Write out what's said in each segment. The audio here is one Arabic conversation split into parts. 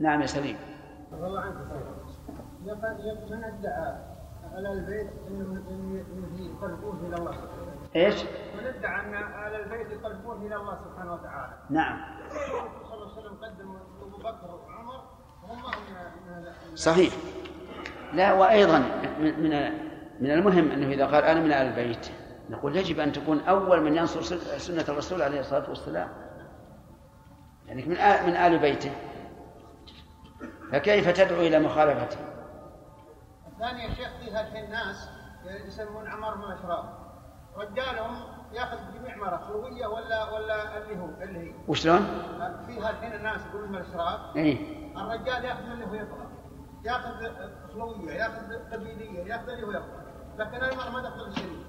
نعم يا سليم. الله عنك من أدعى على البيت انه يقربون إلى الله إيش؟ من أدعى أن أهل البيت يقربون إلى الله سبحانه وتعالى. نعم. الرسول صلى الله عليه وسلم قدم أبو بكر وعمر وهم من صحيح. لا وأيضا من من من المهم أنه إذا قال أنا من أهل البيت نقول يجب أن تكون أول من ينصر سنة الرسول عليه الصلاة والسلام. يعني من من ال بيته. فكيف تدعو إلى مخالفته؟ الثاني يا شيخ فيها الحين ناس يسمون عمار من الاشراف رجالهم يأخذ جميع مرة خلوية ولا ولا اللي هو اللي هي. وشلون؟ فيها الحين الناس يقولون من الاشراف اي الرجال يأخذ اللي هو يبغى. يأخذ خلوية يأخذ قبيلية يأخذ اللي هو يبغى. لكن المرأة ما تاخذ شيء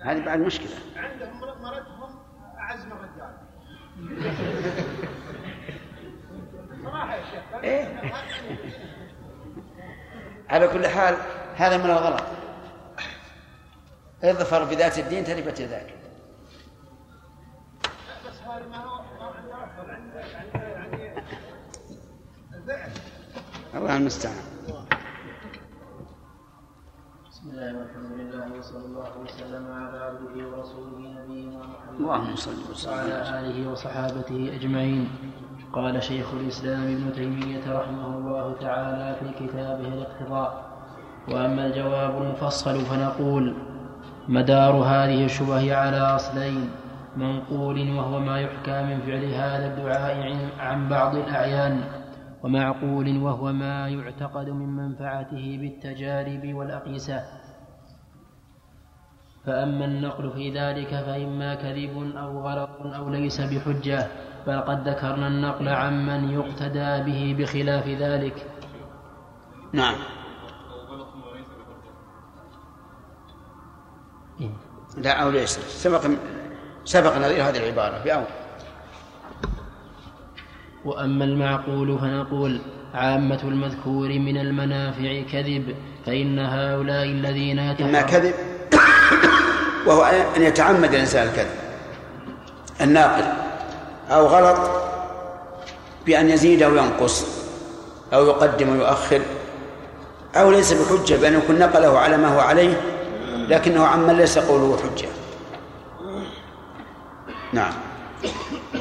هذه بعد مشكلة. عندهم مرتهم أعز من الرجال. إيه؟ على كل حال هذا من الغلط. اظفر بذات الدين تلفت يداك الله المستعان. بسم الله والحمد لله وصلى الله وسلم على عبده ورسوله نبينا محمد اللهم صل وسلم. وعلى آله وصحابته أجمعين. قال شيخ الإسلام ابن تيمية رحمه الله تعالى في كتابه الاقتضاء. وأما الجواب المفصل فنقول مدار هذه الشبه على أصلين منقول وهو ما يحكى من فعل هذا الدعاء عن بعض الأعيان ومعقول وهو ما يعتقد من منفعته بالتجارب والأقيسة. فأما النقل في ذلك فإما كذب أو غلط أو ليس بحجة. بل قد ذكرنا النقل عمن يقتدى به بخلاف ذلك. نعم. لا أو ليس سبق سبق نظير هذه العبارة بأول وأما المعقول فنقول عامة المذكور من المنافع كذب فإن هؤلاء الذين إما كذب وهو أن يتعمد الإنسان الكذب. الناقل. أو غلط بأن يزيد أو ينقص أو يقدم ويؤخر أو ليس بحجة بأن يكون نقله على ما هو عليه لكنه عمن ليس قوله حجة. نعم.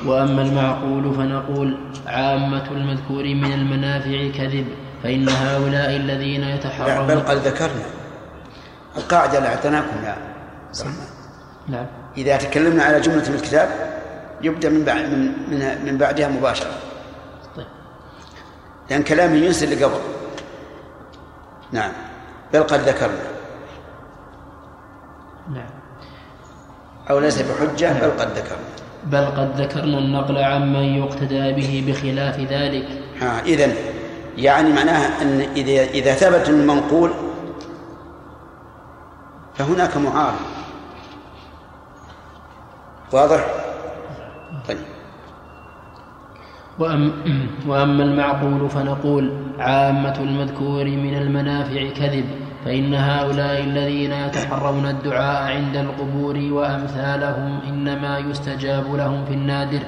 وأما المعقول فنقول عامة المذكور من المنافع كذب فإن هؤلاء الذين لا بل يتحرون قد ذكرنا. القاعدة اللي أعطيناكم يا نعم. إذا تكلمنا على جملة من الكتاب يبدأ من بعد من من, من بعدها مباشرة. طيب. لأن كلامه ينسى اللي قبل. نعم. بل قد ذكرنا. نعم. أو ليس بحجة بل قد ذكرنا. بل قد ذكرنا النقل عمن يقتدى به بخلاف ذلك. ها إذن يعني معناها أن إذا إذا ثبت المنقول فهناك معارض. واضح؟ طيب وأم وأما المعقول فنقول عامة المذكور من المنافع كذب فإن هؤلاء الذين يتحرون الدعاء عند القبور وأمثالهم إنما يستجاب لهم في النادر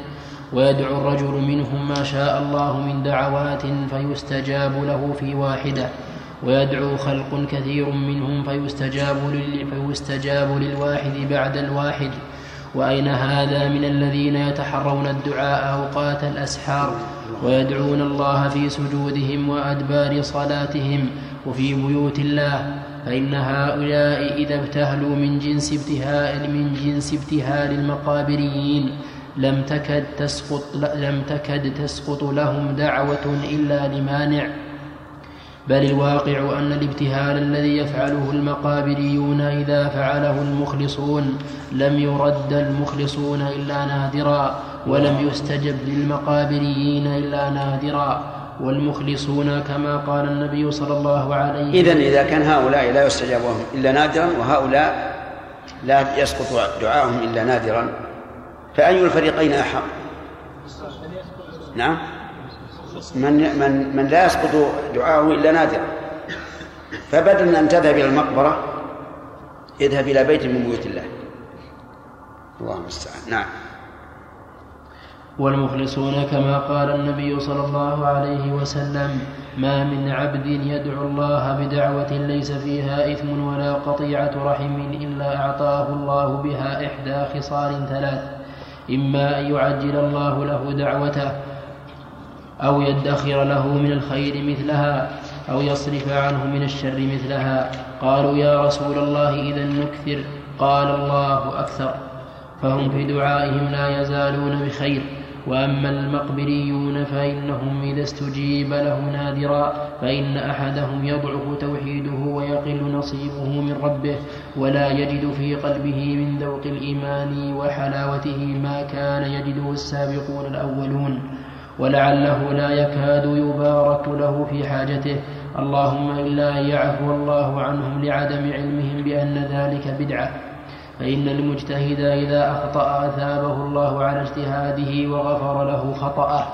ويدعو الرجل منهم ما شاء الله من دعوات فيستجاب له في واحدة ويدعو خلق كثير منهم فيستجاب لل فيستجاب للواحد بعد الواحد. وأين هذا من الذين يتحرون الدعاء أوقات الأسحار ويدعون الله في سجودهم وأدبار صلاتهم وفي بيوت الله؟ فإن هؤلاء إذا ابتهلوا من جنس ابتهال من جنس ابتهال المقابريين لم تكد تسقط لم تكد تسقط لهم دعوة إلا لمانع. بل الواقع أن الابتهال الذي يفعله المقابريون إذا فعله المخلصون لم يرد المخلصون إلا نادرا ولم يستجب للمقابريين إلا نادرا والمخلصون كما قال النبي صلى الله عليه إذن إذا كان هؤلاء لا يستجاب لهم إلا نادرا وهؤلاء لا يسقط دعاءهم إلا نادرا فأي الفريقين أحق؟ نعم من من من لا يسقط دعاءه إلا نادرا. فبدل أن تذهب إلى المقبرة اذهب إلى بيت من بيوت الله. الله المستعان نعم. والمخلصون كما قال النبي صلى الله عليه وسلم ما من عبد يدعو الله بدعوة ليس فيها إثم ولا قطيعة رحم إلا أعطاه الله بها إحدى خصال ثلاث. إما أن يعجل الله له دعوته أو يدخر له من الخير مثلها أو يصرف عنه من الشر مثلها. قالوا يا رسول الله إذا نكثر. قال الله أكثر. فهم في دعائهم لا يزالون بخير. وأما المقبريون فإنهم إذا استجيب له نادرا. فإن أحدهم يضعف توحيده ويقل نصيبه من ربه. ولا يجد في قلبه من ذوق الإيمان وحلاوته ما كان يجده السابقون الأولون. ولعله لا يكاد يبارك له في حاجته. اللهم إلا أن يعفو الله عنهم لعدم علمهم بأن ذلك بدعة. فإن المجتهد إذا أخطأ أثابه الله على اجتهاده وغفر له خطأه.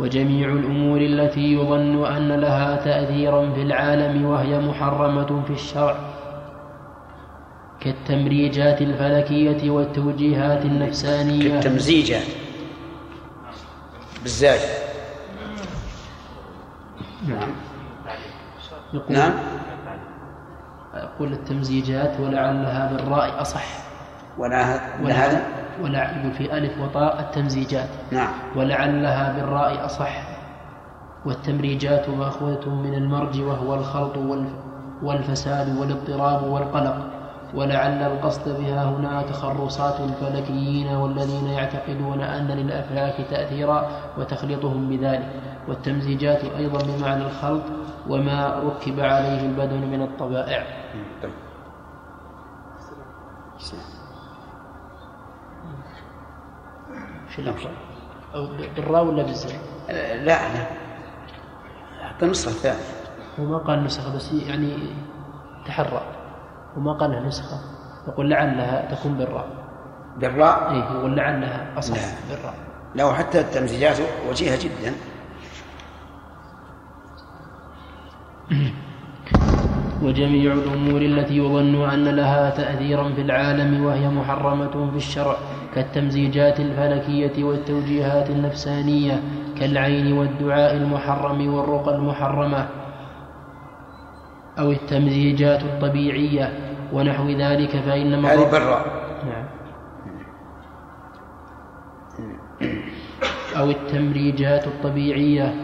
وجميع الأمور التي يظن أن لها تأثيرا في العالم وهي محرمة في الشرع. كالتمريجات الفلكية والتوجيهات النفسانية. كالتمزيجات. بالزاج. نعم. نعم. يقول التمزيجات ولعلها بالراء أصح. ولا هذا ولا يقول في ألف وطاء التمزيجات. نعم. ولعلها بالراء أصح. والتمريجات مأخوذة من المرج وهو الخلط والفساد والاضطراب والقلق. ولعل القصد بها هنا تخرصات الفلكيين والذين يعتقدون أن للأفلاك تأثيرا وتخلطهم بذلك والتمزيجات أيضا بمعنى الخلط وما ركب عليه البدن من الطبائع شو؟ أو بالراء ولا بالزاي؟ لا لا حتى النسخة الثانية هو ما قال نسخة بس يعني تحرى وما قال لها نسخة. يقول لعلها تكون بالراء. بالراء؟ اي يقول لعلها أصح بالراء. لا حتى التمزيجات وجيهة جدا. وجميع الأمور التي يظن أن لها تأثيرا في العالم وهي محرمة في الشرع كالتمزيجات الفلكية والتوجيهات النفسانية كالعين والدعاء المحرم والرقى المحرمة. أو التمزيجات الطبيعية ونحو ذلك فإن هذه برا. نعم. أو التمريجات الطبيعية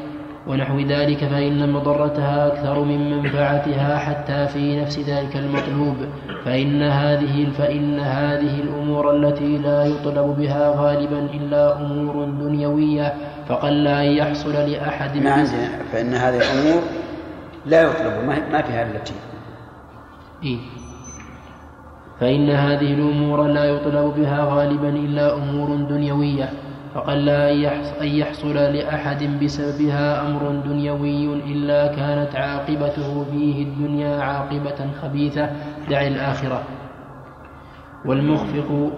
ونحو ذلك فإن مضرتها أكثر من منفعتها حتى في نفس ذلك المطلوب. فإن هذه فإن هذه الأمور التي لا يطلب بها غالبا إلا أمور دنيوية فقل أن يحصل لأحد ما عندنا فإن هذه الأمور لا يطلب ما في هذه التي. إيه؟ فإن هذه الأمور لا يطلب بها غالبا إلا أمور دنيوية فقل أن يحصل لأحد بسببها أمر دنيوي إلا كانت عاقبته فيه الدنيا عاقبة خبيثة دع الآخرة. والمخفق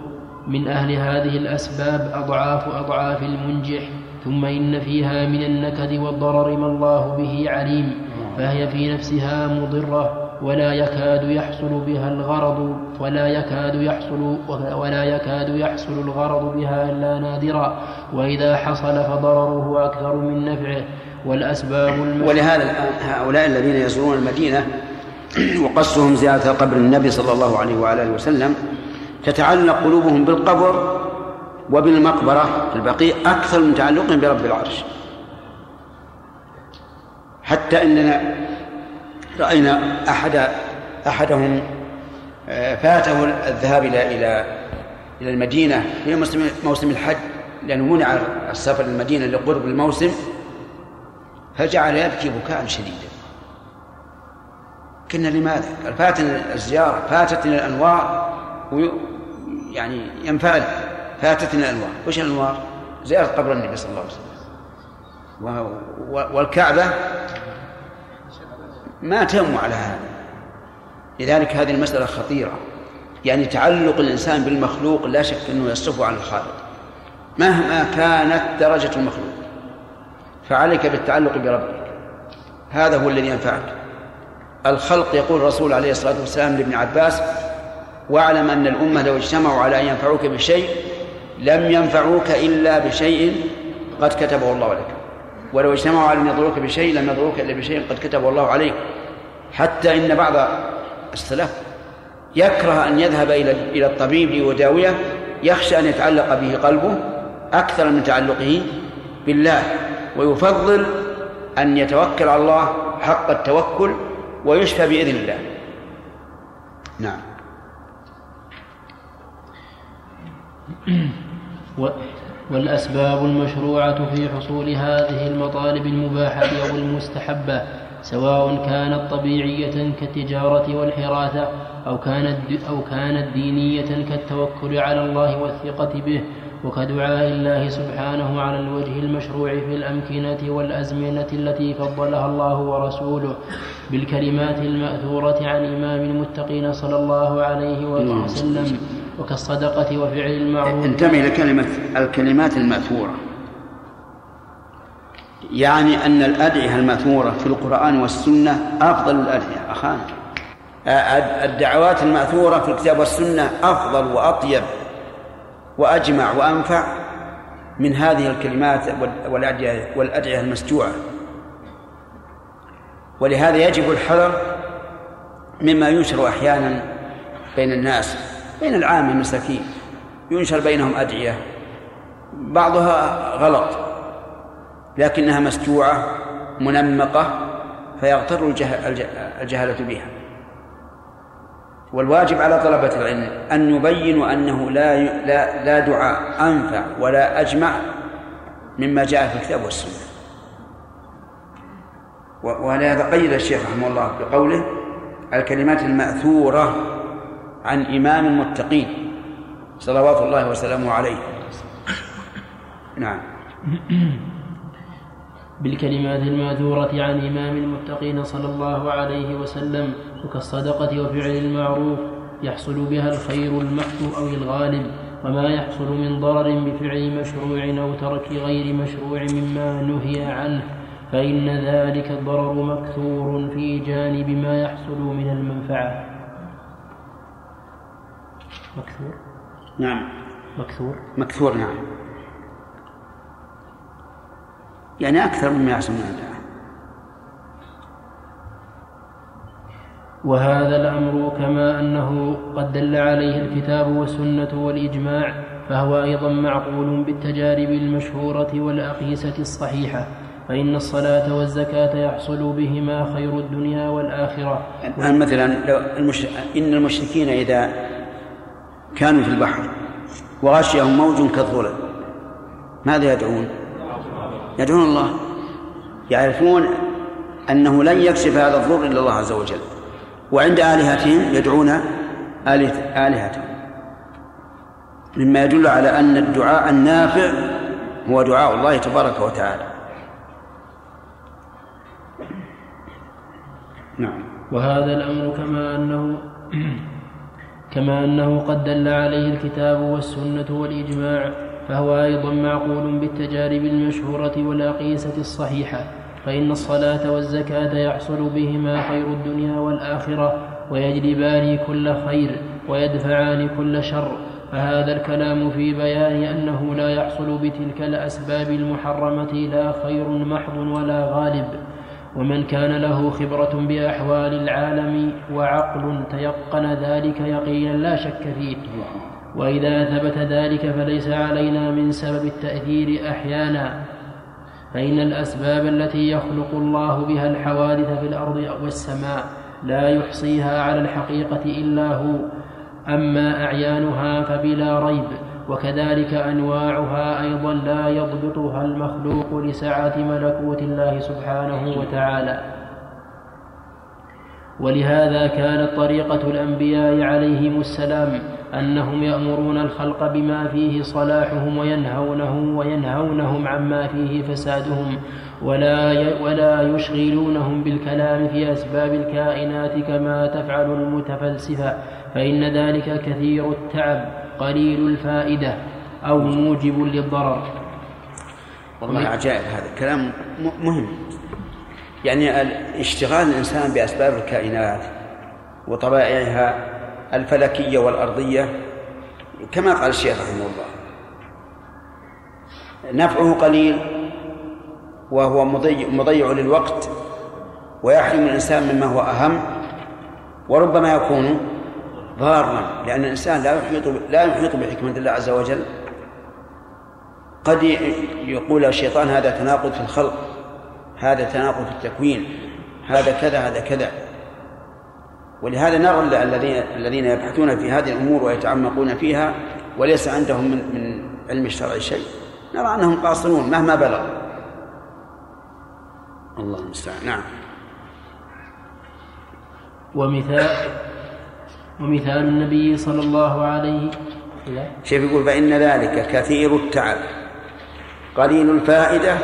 من أهل هذه الأسباب أضعاف أضعاف المنجح ثم إن فيها من النكد والضرر ما الله به عليم. فهي في نفسها مضرة ولا يكاد يحصل بها الغرض ولا يكاد يحصل ولا يكاد يحصل الغرض بها إلا نادرا وإذا حصل فضرره أكثر من نفعه والأسباب ولهذا هؤلاء الذين يزورون المدينة وقصهم زيارة قبر النبي صلى الله عليه وعلى آله وسلم تتعلق قلوبهم بالقبر وبالمقبرة البقيع أكثر من تعلقهم برب العرش. حتى إننا رأينا أحد أحدهم آه، فاته الذهاب إلى إلى إلى المدينة في موسم موسم الحج لأنه منع السفر للمدينة لقرب الموسم فجعل يبكي بكاء شديدا قلنا لماذا؟ قال فاتنا الزيارة فاتتنا الأنوار يعني ينفعل فاتتنا الأنوار وش الأنوار؟ زيارة قبر النبي صلى الله عليه وسلم والكعبة ما تم على هذا. لذلك هذه المسألة خطيرة. يعني تعلق الإنسان بالمخلوق لا شك أنه يصرفه عن الخالق. مهما كانت درجة المخلوق فعليك بالتعلق بربك. هذا هو الذي ينفعك. الخلق يقول الرسول عليه الصلاة والسلام لابن عباس واعلم أن الأمة لو اجتمعوا على أن ينفعوك بشيء لم ينفعوك إلا بشيء قد كتبه الله لك. ولو اجتمعوا على أن يضروك بشيء لم يضروك إلا بشيء قد كتبه الله عليك. حتى إن بعض السلف يكره أن يذهب إلى إلى الطبيب ليداويه يخشى أن يتعلق به قلبه أكثر من تعلقه بالله ويفضل أن يتوكل على الله حق التوكل ويشفى بإذن الله. نعم. والأسباب المشروعة في حصول هذه المطالب المباحة أو المستحبة سواء كانت طبيعية كالتجارة والحراثة أو كانت أو كانت دينية كالتوكل على الله والثقة به وكدعاء الله سبحانه على الوجه المشروع في الأمكنة والأزمنة التي فضلها الله ورسوله بالكلمات المأثورة عن إمام المتقين صلى الله عليه وسلم. وكالصدقة وفعل المعروف. انتبه لكلمة الكلمات المأثورة. يعني أن الأدعية المأثورة في القرآن والسنة أفضل الأدعية. أخانا. الدعوات المأثورة في الكتاب والسنة أفضل وأطيب وأجمع وأنفع من هذه الكلمات والأدعية والأدعية المسجوعة ولهذا يجب الحذر مما ينشر أحيانا بين الناس. بين العام المساكين ينشر بينهم أدعية. بعضها غلط لكنها مسجوعة منمقة فيغتر الجهلة بها. والواجب على طلبة العلم أن يبينوا أنه لا لا لا دعاء أنفع ولا أجمع مما جاء في الكتاب والسنة. ولهذا قيد الشيخ رحمه الله بقوله الكلمات المأثورة عن إمام المتقين صلوات الله وسلامه عليه. نعم. بالكلمات الماثورة عن إمام المتقين صلى الله عليه وسلم وكالصدقة وفعل المعروف يحصل بها الخير المحض أو الغالب وما يحصل من ضرر بفعل مشروع أو ترك غير مشروع مما نهي عنه فإن ذلك الضرر مكثور في جانب ما يحصل من المنفعة. مكثور نعم. مكثور مكثور نعم. يعني أكثر مما يحصل من الدعاء وهذا الأمر كما أنه قد دل عليه الكتاب والسنة والإجماع فهو أيضا معقول بالتجارب المشهورة والأقيسة الصحيحة فإن الصلاة والزكاة يحصل بهما خير الدنيا والآخرة. الآن مثلا لو المش... إن المشركين إذا كانوا في البحر وغشيهم موج كالظلل. ماذا يدعون؟ يدعون الله. يعرفون أنه لن يكشف هذا الضر إلا الله عز وجل. وعند آلهتهم يدعون آلهتهم. مما يدل على أن الدعاء النافع هو دعاء الله تبارك وتعالى. نعم. وهذا الأمر كما أنه كما أنه قد دل عليه الكتاب والسنة والإجماع فهو أيضا معقول بالتجارب المشهورة والأقيسة الصحيحة فإن الصلاة والزكاة يحصل بهما خير الدنيا والآخرة ويجلبان كل خير ويدفعان كل شر فهذا الكلام في بيان أنه لا يحصل بتلك الأسباب المحرمة لا خير محض ولا غالب. ومن كان له خبرة بأحوال العالم وعقل تيقن ذلك يقينا لا شك فيه. وإذا ثبت ذلك فليس علينا من سبب التأثير أحيانا. فإن الأسباب التي يخلق الله بها الحوادث في الأرض والسماء لا يحصيها على الحقيقة إلا هو. أما أعيانها فبلا ريب. وكذلك أنواعها أيضا لا يضبطها المخلوق لسعة ملكوت الله سبحانه وتعالى. ولهذا كانت طريقة الأنبياء عليهم السلام أنهم يأمرون الخلق بما فيه صلاحهم وينهونه وينهونهم عما فيه فسادهم ولا ولا يشغلونهم بالكلام في أسباب الكائنات كما تفعل المتفلسفة فإن ذلك كثير التعب. قليل الفائدة أو موجب للضرر. والله عجائب هذا كلام مهم. يعني اشتغال الإنسان بأسباب الكائنات وطبائعها الفلكية والأرضية كما قال الشيخ رحمه الله نفعه قليل وهو مضيع, مضيع للوقت ويحرم الإنسان مما هو أهم وربما يكون ضارا لأن الإنسان لا يحيط لا يحيط بحكمة الله عز وجل. قد يقول الشيطان هذا تناقض في الخلق هذا تناقض في التكوين هذا كذا هذا كذا. ولهذا نرى الذين الذين يبحثون في هذه الأمور ويتعمقون فيها وليس عندهم من من علم الشرع شيء. نرى أنهم قاصرون مهما بلغ الله المستعان. نعم. ومثال ومثال النبي صلى الله عليه شيخ يقول فإن ذلك كثير التعب قليل الفائدة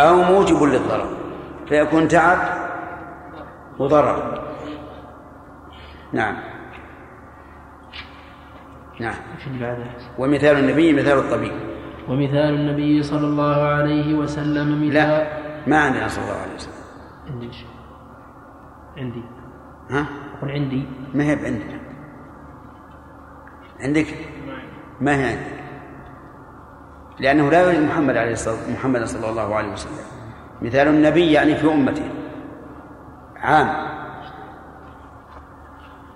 أو موجب للضرر فيكون تعب وضرر نعم. نعم. ومثال النبي مثال الطبيب. ومثال النبي صلى الله عليه وسلم مثال لا ما عندنا صلى الله عليه وسلم. عندي عندي. ها؟ أقول عندي. ما هي عندنا عندك؟ ما هي عندك؟ لأنه لا يوجد محمد عليه الصلاة محمد صلى الله عليه وسلم. مثال النبي يعني في أمته. عام.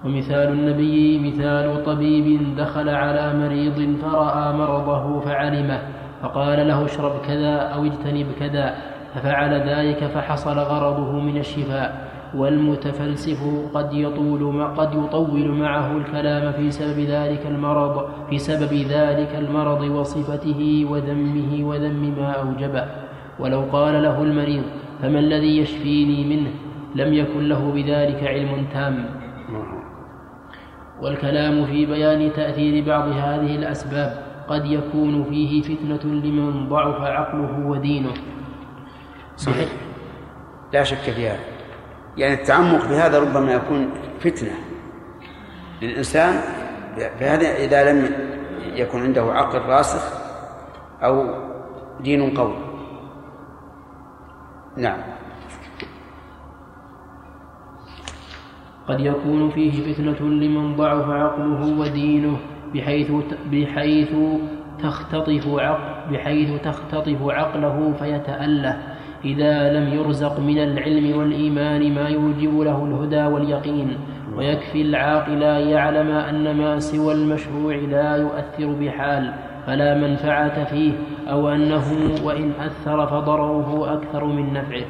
ومثال النبي مثال طبيب دخل على مريض فرأى مرضه فعلمه فقال له اشرب كذا أو اجتنب كذا ففعل ذلك فحصل غرضه من الشفاء. والمتفلسف قد يطول قد يطول معه الكلام في سبب ذلك المرض في سبب ذلك المرض وصفته وذمه وذم ما أوجبه ولو قال له المريض فما الذي يشفيني منه؟ لم يكن له بذلك علم تام. والكلام في بيان تأثير بعض هذه الأسباب قد يكون فيه فتنة لمن ضعف عقله ودينه. صحيح. لا شك في هذا يعني التعمق في هذا ربما يكون فتنة. للإنسان فهذا إذا لم يكن عنده عقل راسخ أو دين قوي. نعم. قد يكون فيه فتنة لمن ضعف عقله ودينه بحيث بحيث تختطف عقل بحيث تختطف عقله فيتأله. إذا لم يرزق من العلم والإيمان ما يوجب له الهدى واليقين ويكفي العاقل أن يعلم أن ما سوى المشروع لا يؤثر بحال فلا منفعة فيه أو أنه وإن أثر فضرره أكثر من نفعه.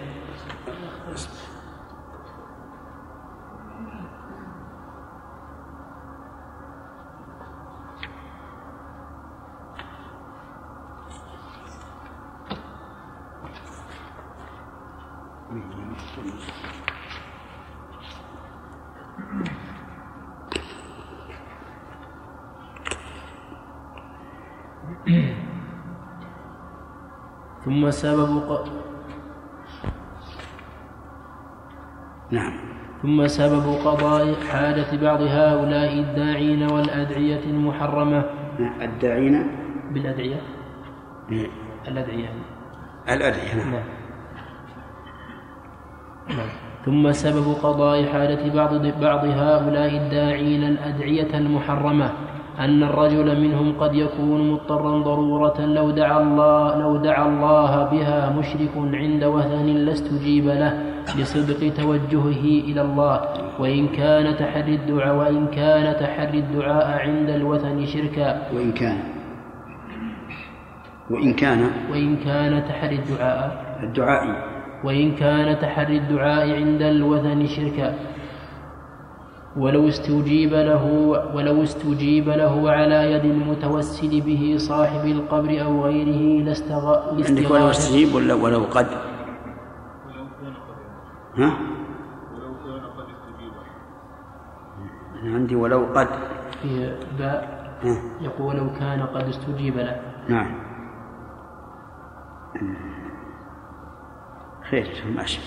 ثم سبب ق... نعم. ثم سبب قضاء حاجة بعض هؤلاء الداعين والأدعية المحرمة. الداعين؟ بالأدعية. إيه. الأدعية. الأدعية. نعم, نعم. ثم سبب قضاء حاجة بعض بعض هؤلاء الداعين الأدعية المحرمة. أن الرجل منهم قد يكون مضطرا ضرورة لو دعا الله لو دعا الله بها مشرك عند وثن لاستجيب له لصدق توجهه إلى الله. وإن كان تحري الدعاء وإن كان تحري الدعاء عند الوثن شركا. وإن كان وإن كان وإن كان تحري الدعاء الدعائي وإن كان تحري الدعاء عند الوثن شركا. ولو استجيب له ولو استجيب له على يد المتوسل به صاحب القبر أو غيره لاستغ... عندك ولو استجيب ولا ولو قد؟ ها؟ ولو كان قد استجيب عندي ولو قد. في باء يقول لو كان قد استجيب له. نعم. خير ماشي.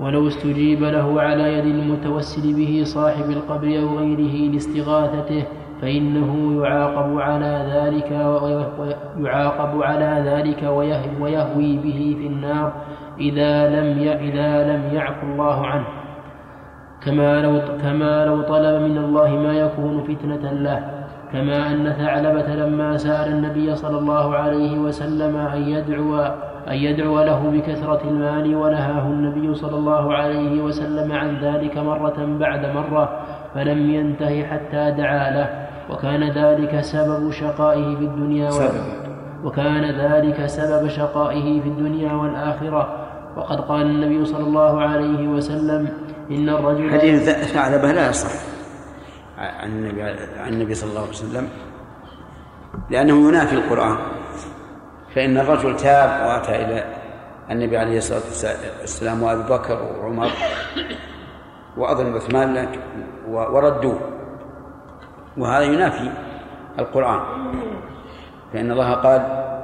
ولو استجيب له على يد المتوسل به صاحب القبر أو غيره لاستغاثته فإنه يعاقب على ذلك ويعاقب على ذلك ويهوي به في النار إذا لم إذا لم يعفو الله عنه. كما لو كما لو طلب من الله ما يكون فتنة له كما أن ثعلبة لما سأل النبي صلى الله عليه وسلم أن يدعو أن يدعو له بكثرة المال ونهاه النبي صلى الله عليه وسلم عن ذلك مرة بعد مرة فلم ينته حتى دعا له. وكان ذلك سبب شقائه في الدنيا سبب. وكان ذلك سبب شقائه في الدنيا والآخرة. وقد قال النبي صلى الله عليه وسلم إن الرجل حديث ثعلبة لا يصح. عن النبي عن النبي صلى الله عليه وسلم لأنه ينافي القرآن. فإن الرجل تاب وأتى إلى النبي عليه الصلاة والسلام وأبي بكر وعمر وأظن عثمان لك وردوه. وهذا ينافي القرآن. فإن الله قال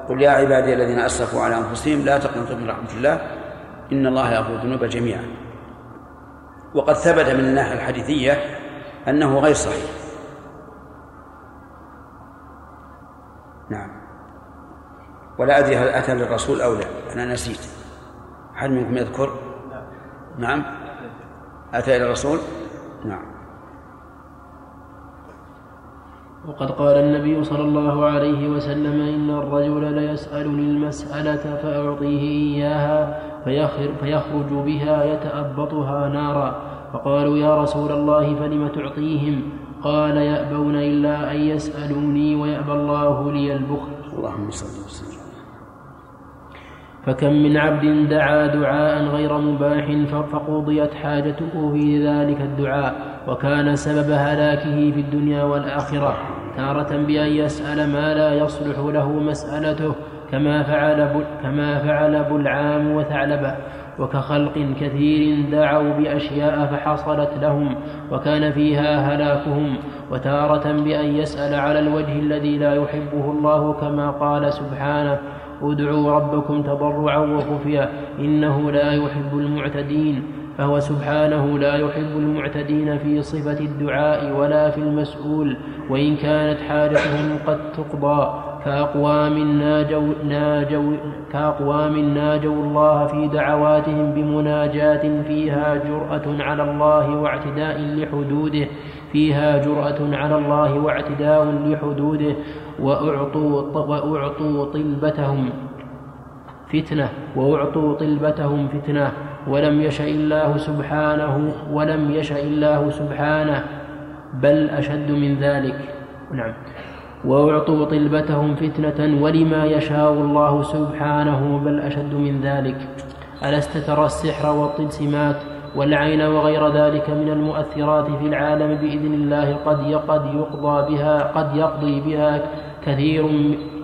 قل يا عبادي الذين أسرفوا على أنفسهم لا تقنطوا من رحمة الله إن الله يغفر الذنوب جميعا. وقد ثبت من الناحية الحديثية أنه غير صحيح. نعم. ولا أدري هل أتى للرسول أو لا. أنا نسيت. هل منكم يذكر؟ نعم. أتى إلى الرسول؟ نعم. وقد قال النبي صلى الله عليه وسلم إن الرجل ليسألني المسألة فأعطيه إياها فيخرج بها يتأبطها نارا. فقالوا يا رسول الله فلم تعطيهم؟ قال يأبون إلا أن يسألوني ويأبى الله لي البخل. اللهم صل وسلم. فكم من عبد دعا دعاء غير مباح فقضيت حاجته في ذلك الدعاء وكان سبب هلاكه في الدنيا والآخرة تارة بأن يسأل ما لا يصلح له مسألته كما فعل كما فعل بلعام وثعلبة. وكخلق كثير دعوا بأشياء فحصلت لهم وكان فيها هلاكهم وتارة بأن يسأل على الوجه الذي لا يحبه الله كما قال سبحانه ادعوا ربكم تضرعا وخفيا إنه لا يحب المعتدين فهو سبحانه لا يحب المعتدين في صفة الدعاء ولا في المسؤول وإن كانت حاجتهم قد تقضى كأقوام ناجوا, ناجوا كأقوام ناجوا الله في دعواتهم بمناجاة فيها جرأة على الله واعتداء لحدوده فيها جرأة على الله واعتداء لحدوده وأعطوا, وأعطوا طلبتهم فتنة وأعطوا طلبتهم فتنة. ولم يشأ الله سبحانه ولم يشأ الله سبحانه بل أشد من ذلك. نعم. وأعطوا طلبتهم فتنة ولما يشاء الله سبحانه بل أشد من ذلك. ألست ترى السحر والطلسمات والعين وغير ذلك من المؤثرات في العالم بإذن الله قد قد يقضى بها قد يقضي بها كثير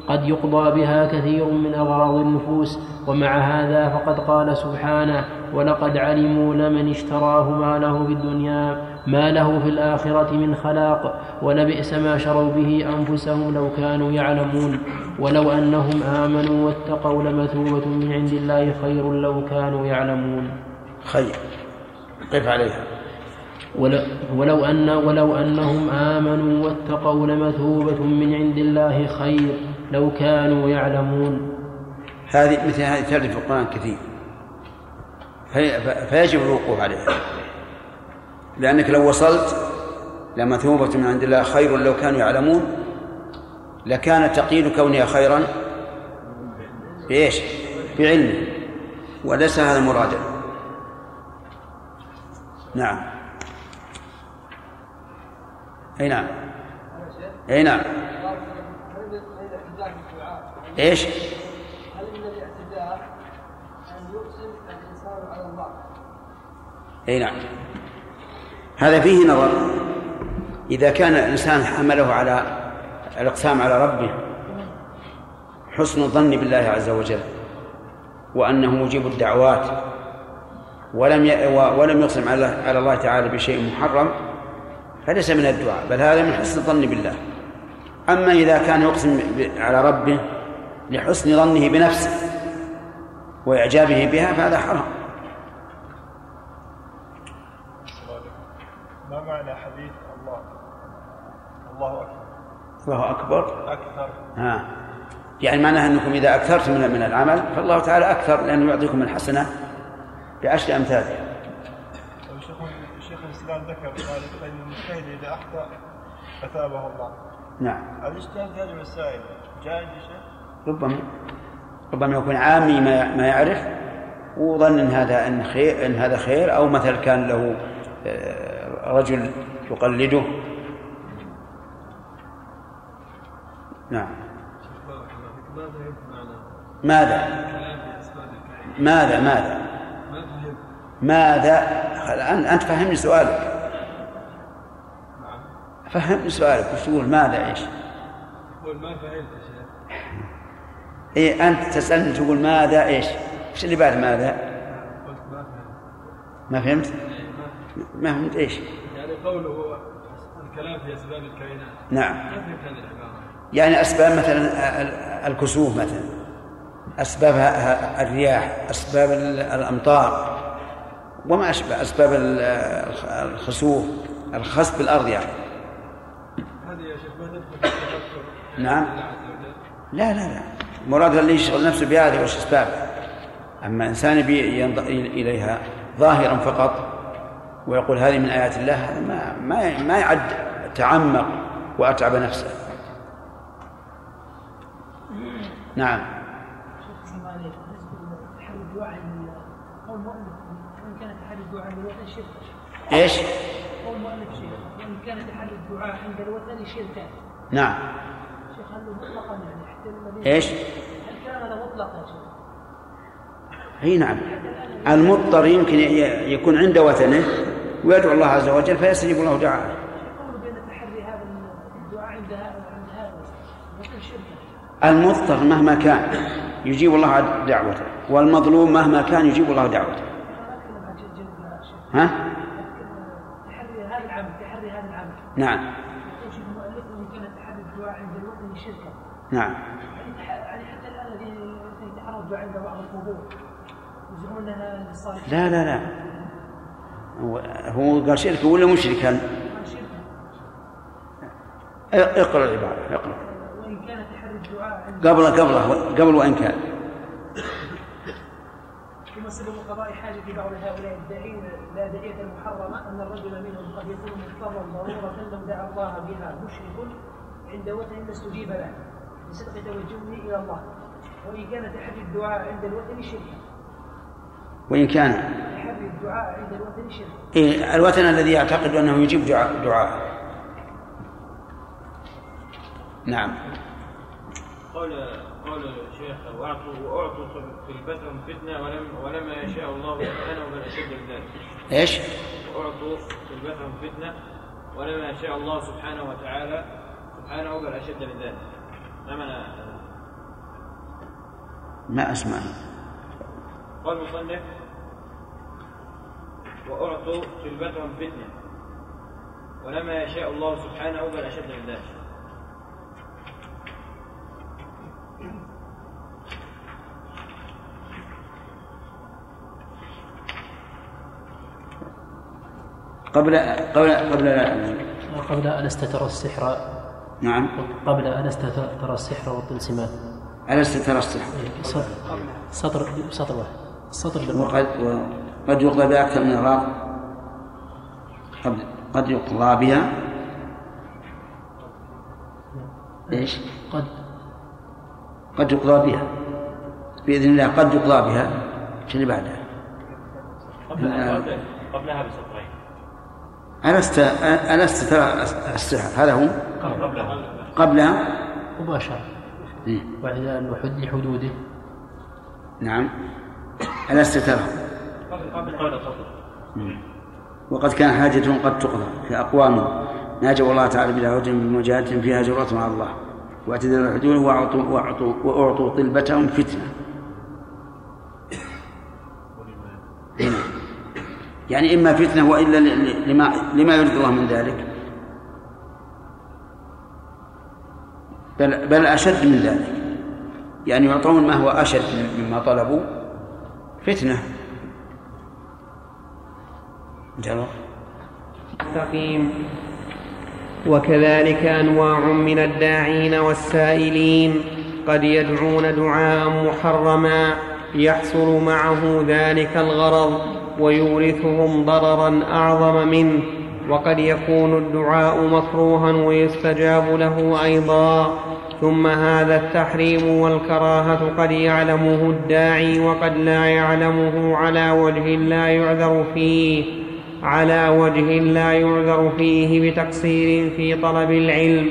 قد يقضى بها كثير من أغراض النفوس ومع هذا فقد قال سبحانه ولقد علموا لمن اشتراه ما له في الدنيا ما له في الآخرة من خلاق ولبئس ما شروا به أنفسهم لو كانوا يعلمون. ولو أنهم آمنوا واتقوا لمثوبة من عند الله خير لو كانوا يعلمون. خير. قف عليها؟ ولو أن ولو أنهم آمنوا واتقوا لمثوبة من عند الله خير. لو كانوا يعلمون. هذه مثل هذه ترد في القرآن كثير. في فيجب الوقوف عليها لأنك لو وصلت لمثوبة من عند الله خير لو كانوا يعلمون لكان تقييد كونها خيرا بإيش؟ بعلمه. وليس هذا مرادا. نعم. أي نعم. أي نعم. إيش؟ هل من الاعتداء ان يقسم الانسان على الله؟ إي نعم هذا فيه نظر إذا كان الإنسان حمله على الإقسام على ربه حسن الظن بالله عز وجل وأنه مجيب الدعوات ولم ولم يقسم على الله تعالى بشيء محرم فليس من الدعاء بل هذا من حسن الظن بالله أما إذا كان يقسم على ربه لحسن ظنه بنفسه وإعجابه بها فهذا حرام. ما معنى حديث الله؟ الله أكبر. الله أكبر؟ أكثر. ها. يعني معناها أنكم إذا أكثرتم من من العمل فالله تعالى أكثر لأنه يعطيكم الحسنة بعشر أمثالها. شيخ الإسلام ذكر قال فإن المجتهد إذا أخطأ أثابه الله. نعم. الإجتهاد هذه المسائل جائز يا شيخ؟ ربما ربما يكون عامي ما يعرف وظن إن هذا إن خير إن هذا خير أو مثلا كان له آه، رجل يقلده. نعم. ماذا؟ ماذا؟ ماذا؟ ماذا؟ الآن أنت فهمني سؤالك. فهمني سؤالك وش تقول؟ ماذا؟ إيش؟ يقول ما فهمت يا شيخ؟ إيه أنت تسألني تقول ماذا إيش؟ إيش اللي بعد ماذا؟ قلت ما فهمت ما- فهمت إيش؟ يعني قوله الكلام في أسباب الكائنات نعم ما فهمت هذه العباره يعني أسباب مثلا ال- الكسوف مثلا أسباب الرياح أسباب ال- الأمطار وما أشبه أسباب ال- الخ- الخسوف الخسف بالأرض يعني هذه يا شيخ ما تدخل في التفكر نعم. لا لا لا المراد اللي يشغل نفسه بهذه وش أسبابها أما إنسان ينظر إليها ظاهرا فقط ويقول هذه من آيات الله هذا ما ما ما يعد تعمق وأتعب نفسه. نعم. إيش؟ قول مؤلف شيخ كان تحري الدعاء عند الوثن شركا نعم. شيخ هل مطلقا يعني إيش؟ هل كان هذا مطلق شيخ؟ أي نعم المضطر يمكن يكون عند وثنه ويدعو الله عز وجل فيستجيب له دعاءه المضطر مهما كان يجيب الله دعوته والمظلوم مهما كان يجيب الله دعوته ها؟ تحري هذا العمل تحري هذا العمل نعم يقول عند بعض القبور. يزعمون للصالحين لا لا لا. هو قال شرك ولا مشركا؟ اقرأ العبارة اقرأ. وإن كان تحري الدعاء قبل قبل قبل وإن كان. ثم سبب قضاء حاجة بعض هؤلاء الداعين لا داعية المحرمة أن الرجل منهم قد يكون مضطرا ضرورة لو دعا الله بها مشرك عند وثن استجيب له. لصدق توجهه إلى الله. وإن كان تحري الدعاء عند الوثن شركا وإن كان تحري الدعاء عند الوثن شركا إيه الوثن الذي يعتقد أنه يجيب دعاء دعاء. نعم. قول قول الشيخ واعطوا وأعطوا طلبتهم فتنة ولم ولما يشاء الله سبحانه بل أشد من ذلك إيش؟ وأعطوا طلبتهم فتنة ولما يشاء الله سبحانه وتعالى سبحانه بل أشد من ذلك ما معنى ما أسمع. قال المصنف وأعطوا طلبتهم فتنة ولما يشاء الله سبحانه بل أشد من ذلك. قبل قبل قبل قبل ألست ترى السحر. نعم. قبل ألست ترى السحر والطلسمات ألست ترى السحر سطر سطر سطر واحد. سطر وقد وقد يقضى بأكثر من قد قد يقضى بها. إيش؟ قد قد يقضى بها. بإذن الله قد يقضى بها. إيش اللي بعدها؟ قبلها قبلها بسطرين. ألست ألست ترى السحر هذا هو؟ قبلها. قبلها؟ مباشرة. إيه. وإذا الوحد لحدوده. نعم. ألست ترى؟ وقد كان حاجة قد تقضى في أقوام. ناجوا الله تعالى بدعوتهم بمجاهدة فيها جرأة على الله. واعتذروا الحدود وأعطوا وأعطوا وأعطوا طلبتهم فتنة. هنا يعني إما فتنة وإلا لما لما يريد الله من ذلك. بل بل أشد من ذلك. يعني يعطون ما هو أشد مما طلبوا فتنة. جلو. مستقيم. وكذلك أنواع من الداعين والسائلين قد يدعون دعاء محرما يحصل معه ذلك الغرض ويورثهم ضررا أعظم منه. وقد يكون الدعاء مكروها ويستجاب له أيضا. ثم هذا التحريم والكراهة قد يعلمه الداعي وقد لا يعلمه على وجه لا يعذر فيه على وجه لا يعذر فيه بتقصير في طلب العلم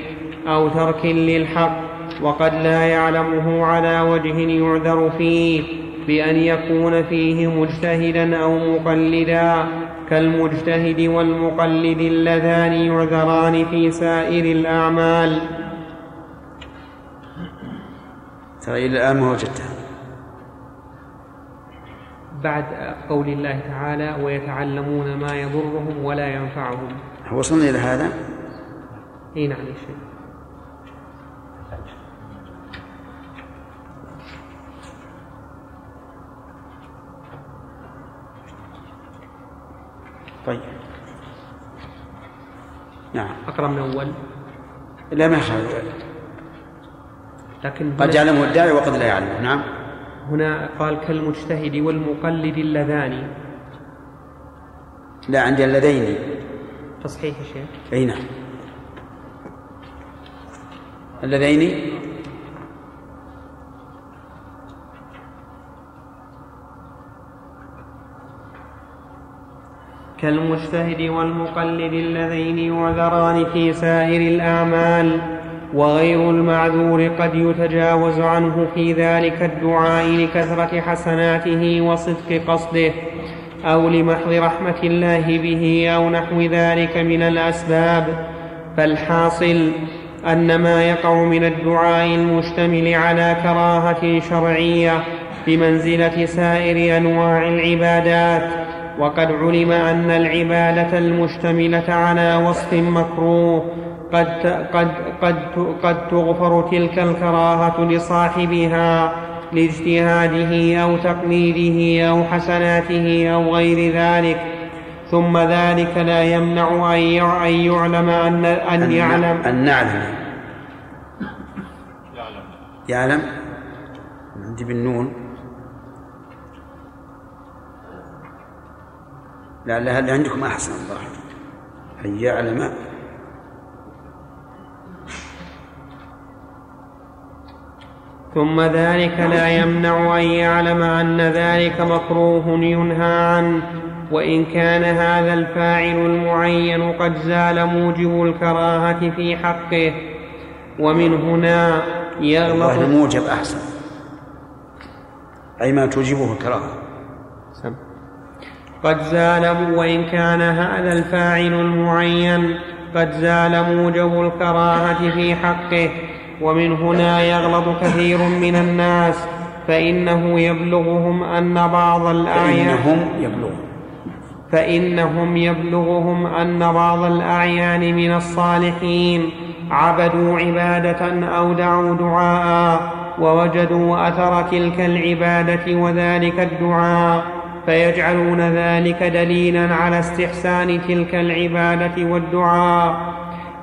أو ترك للحق وقد لا يعلمه على وجه يعذر فيه بأن يكون فيه مجتهدا أو مقلدا. كالمجتهد والمقلد اللذان يعذران في سائر الأعمال. ترى إلى الآن ما وجدتها بعد قول الله تعالى ويتعلمون ما يضرهم ولا ينفعهم. وصلنا إلى هذا؟ اي نعم يا شيخ طيب. نعم. اقرا من اول لا ما لكن قد يعلمه الداعي وقد لا يعلمه. نعم. هنا قال كالمجتهد والمقلد اللذان. لا عندي اللذين. تصحيح يا شيخ. أي نعم. اللذين؟ كالمجتهد والمقلد اللذين يعذران في سائر الأعمال وغير المعذور قد يتجاوز عنه في ذلك الدعاء لكثرة حسناته وصدق قصده أو لمحض رحمة الله به أو نحو ذلك من الأسباب. فالحاصل أن ما يقع من الدعاء المشتمل على كراهة شرعية بمنزلة سائر أنواع العبادات وقد علم أن العبادة المشتملة على وصف مكروه قد قد قد قد تغفر تلك الكراهة لصاحبها لاجتهاده أو تقليده أو حسناته أو غير ذلك. ثم ذلك لا يمنع أن يع- أن يعلم أن أن يعلم. أن نعلم. يعلم. عندي بالنون لعل هذا عندكم أحسن الظاهر أن يعلم؟ ثم ذلك لا يمنع أن يعلم أن ذلك مكروه ينهى عنه وإن كان هذا الفاعل المعين قد زال موجب الكراهة في حقه. ومن هنا يغلط الموجب أحسن. أي ما توجبه الكراهة. قد زال وإن كان هذا الفاعل المعين قد زال موجب الكراهة في حقه ومن هنا يغلط كثير من الناس فإنه يبلغهم أن بعض الأعيان فإنهم يبلغون. فإنهم يبلغهم أن بعض الأعيان من الصالحين عبدوا عبادة أو دعوا دعاء ووجدوا أثر تلك العبادة وذلك الدعاء. فيجعلون ذلك دليلا على استحسان تلك العبادة والدعاء.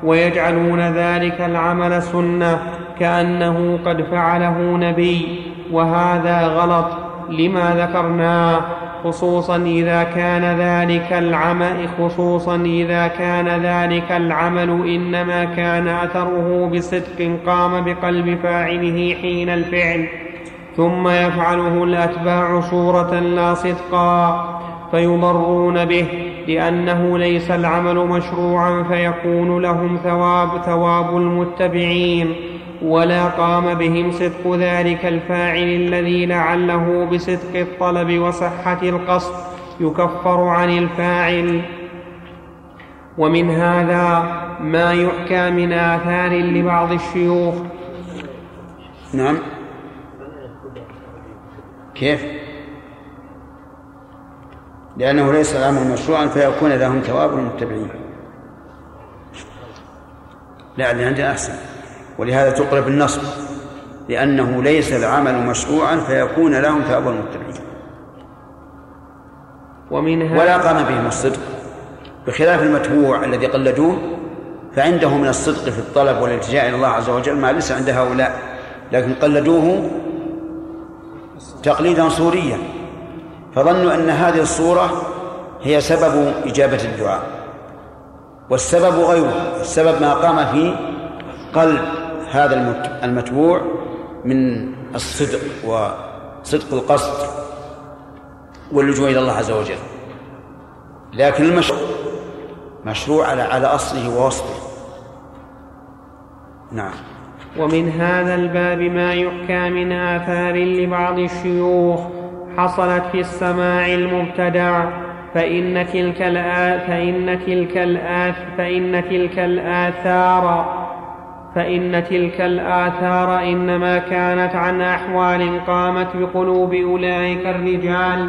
ويجعلون ذلك العمل سنة كأنه قد فعله نبي. وهذا غلط. لما ذكرناه خصوصا إذا كان ذلك العمل خصوصا إذا كان ذلك العمل إنما كان أثره بصدق قام بقلب فاعله حين الفعل. ثم يفعله الأتباع صورة لا صدقا فيضرون به لأنه ليس العمل مشروعا فيكون لهم ثواب ثواب المتبعين ولا قام بهم صدق ذلك الفاعل الذي لعله بصدق الطلب وصحة القصد يكفر عن الفاعل. ومن هذا ما يحكى من آثار لبعض الشيوخ. نعم. كيف؟ لأنه ليس الأمر مشروعا فيكون لهم ثواب المتبعين. لا اللي عندنا أحسن. ولهذا تقرب النصب. لأنه ليس العمل مشروعا فيكون لهم ثواب المتبعين. ومن هذا ولا قام بهم الصدق. بخلاف المتبوع الذي قلدوه فعنده من الصدق في الطلب والإلتجاء إلى الله عز وجل ما ليس عند هؤلاء. لكن قلدوه تقليدا صوريا فظنوا أن هذه الصورة هي سبب إجابة الدعاء. والسبب غيره السبب ما قام في قلب هذا المت- المتبوع من الصدق وصدق القصد واللجوء إلى الله عز وجل. لكن المشروع مشروع على على أصله ووصفه. نعم. ومن هذا الباب ما يحكى من آثار لبعض الشيوخ حصلت في السماع المبتدع فإن تلك فإن تلك فإن تلك الآثار فإن تلك الآثار إنما كانت عن أحوال قامت بقلوب أولئك الرجال.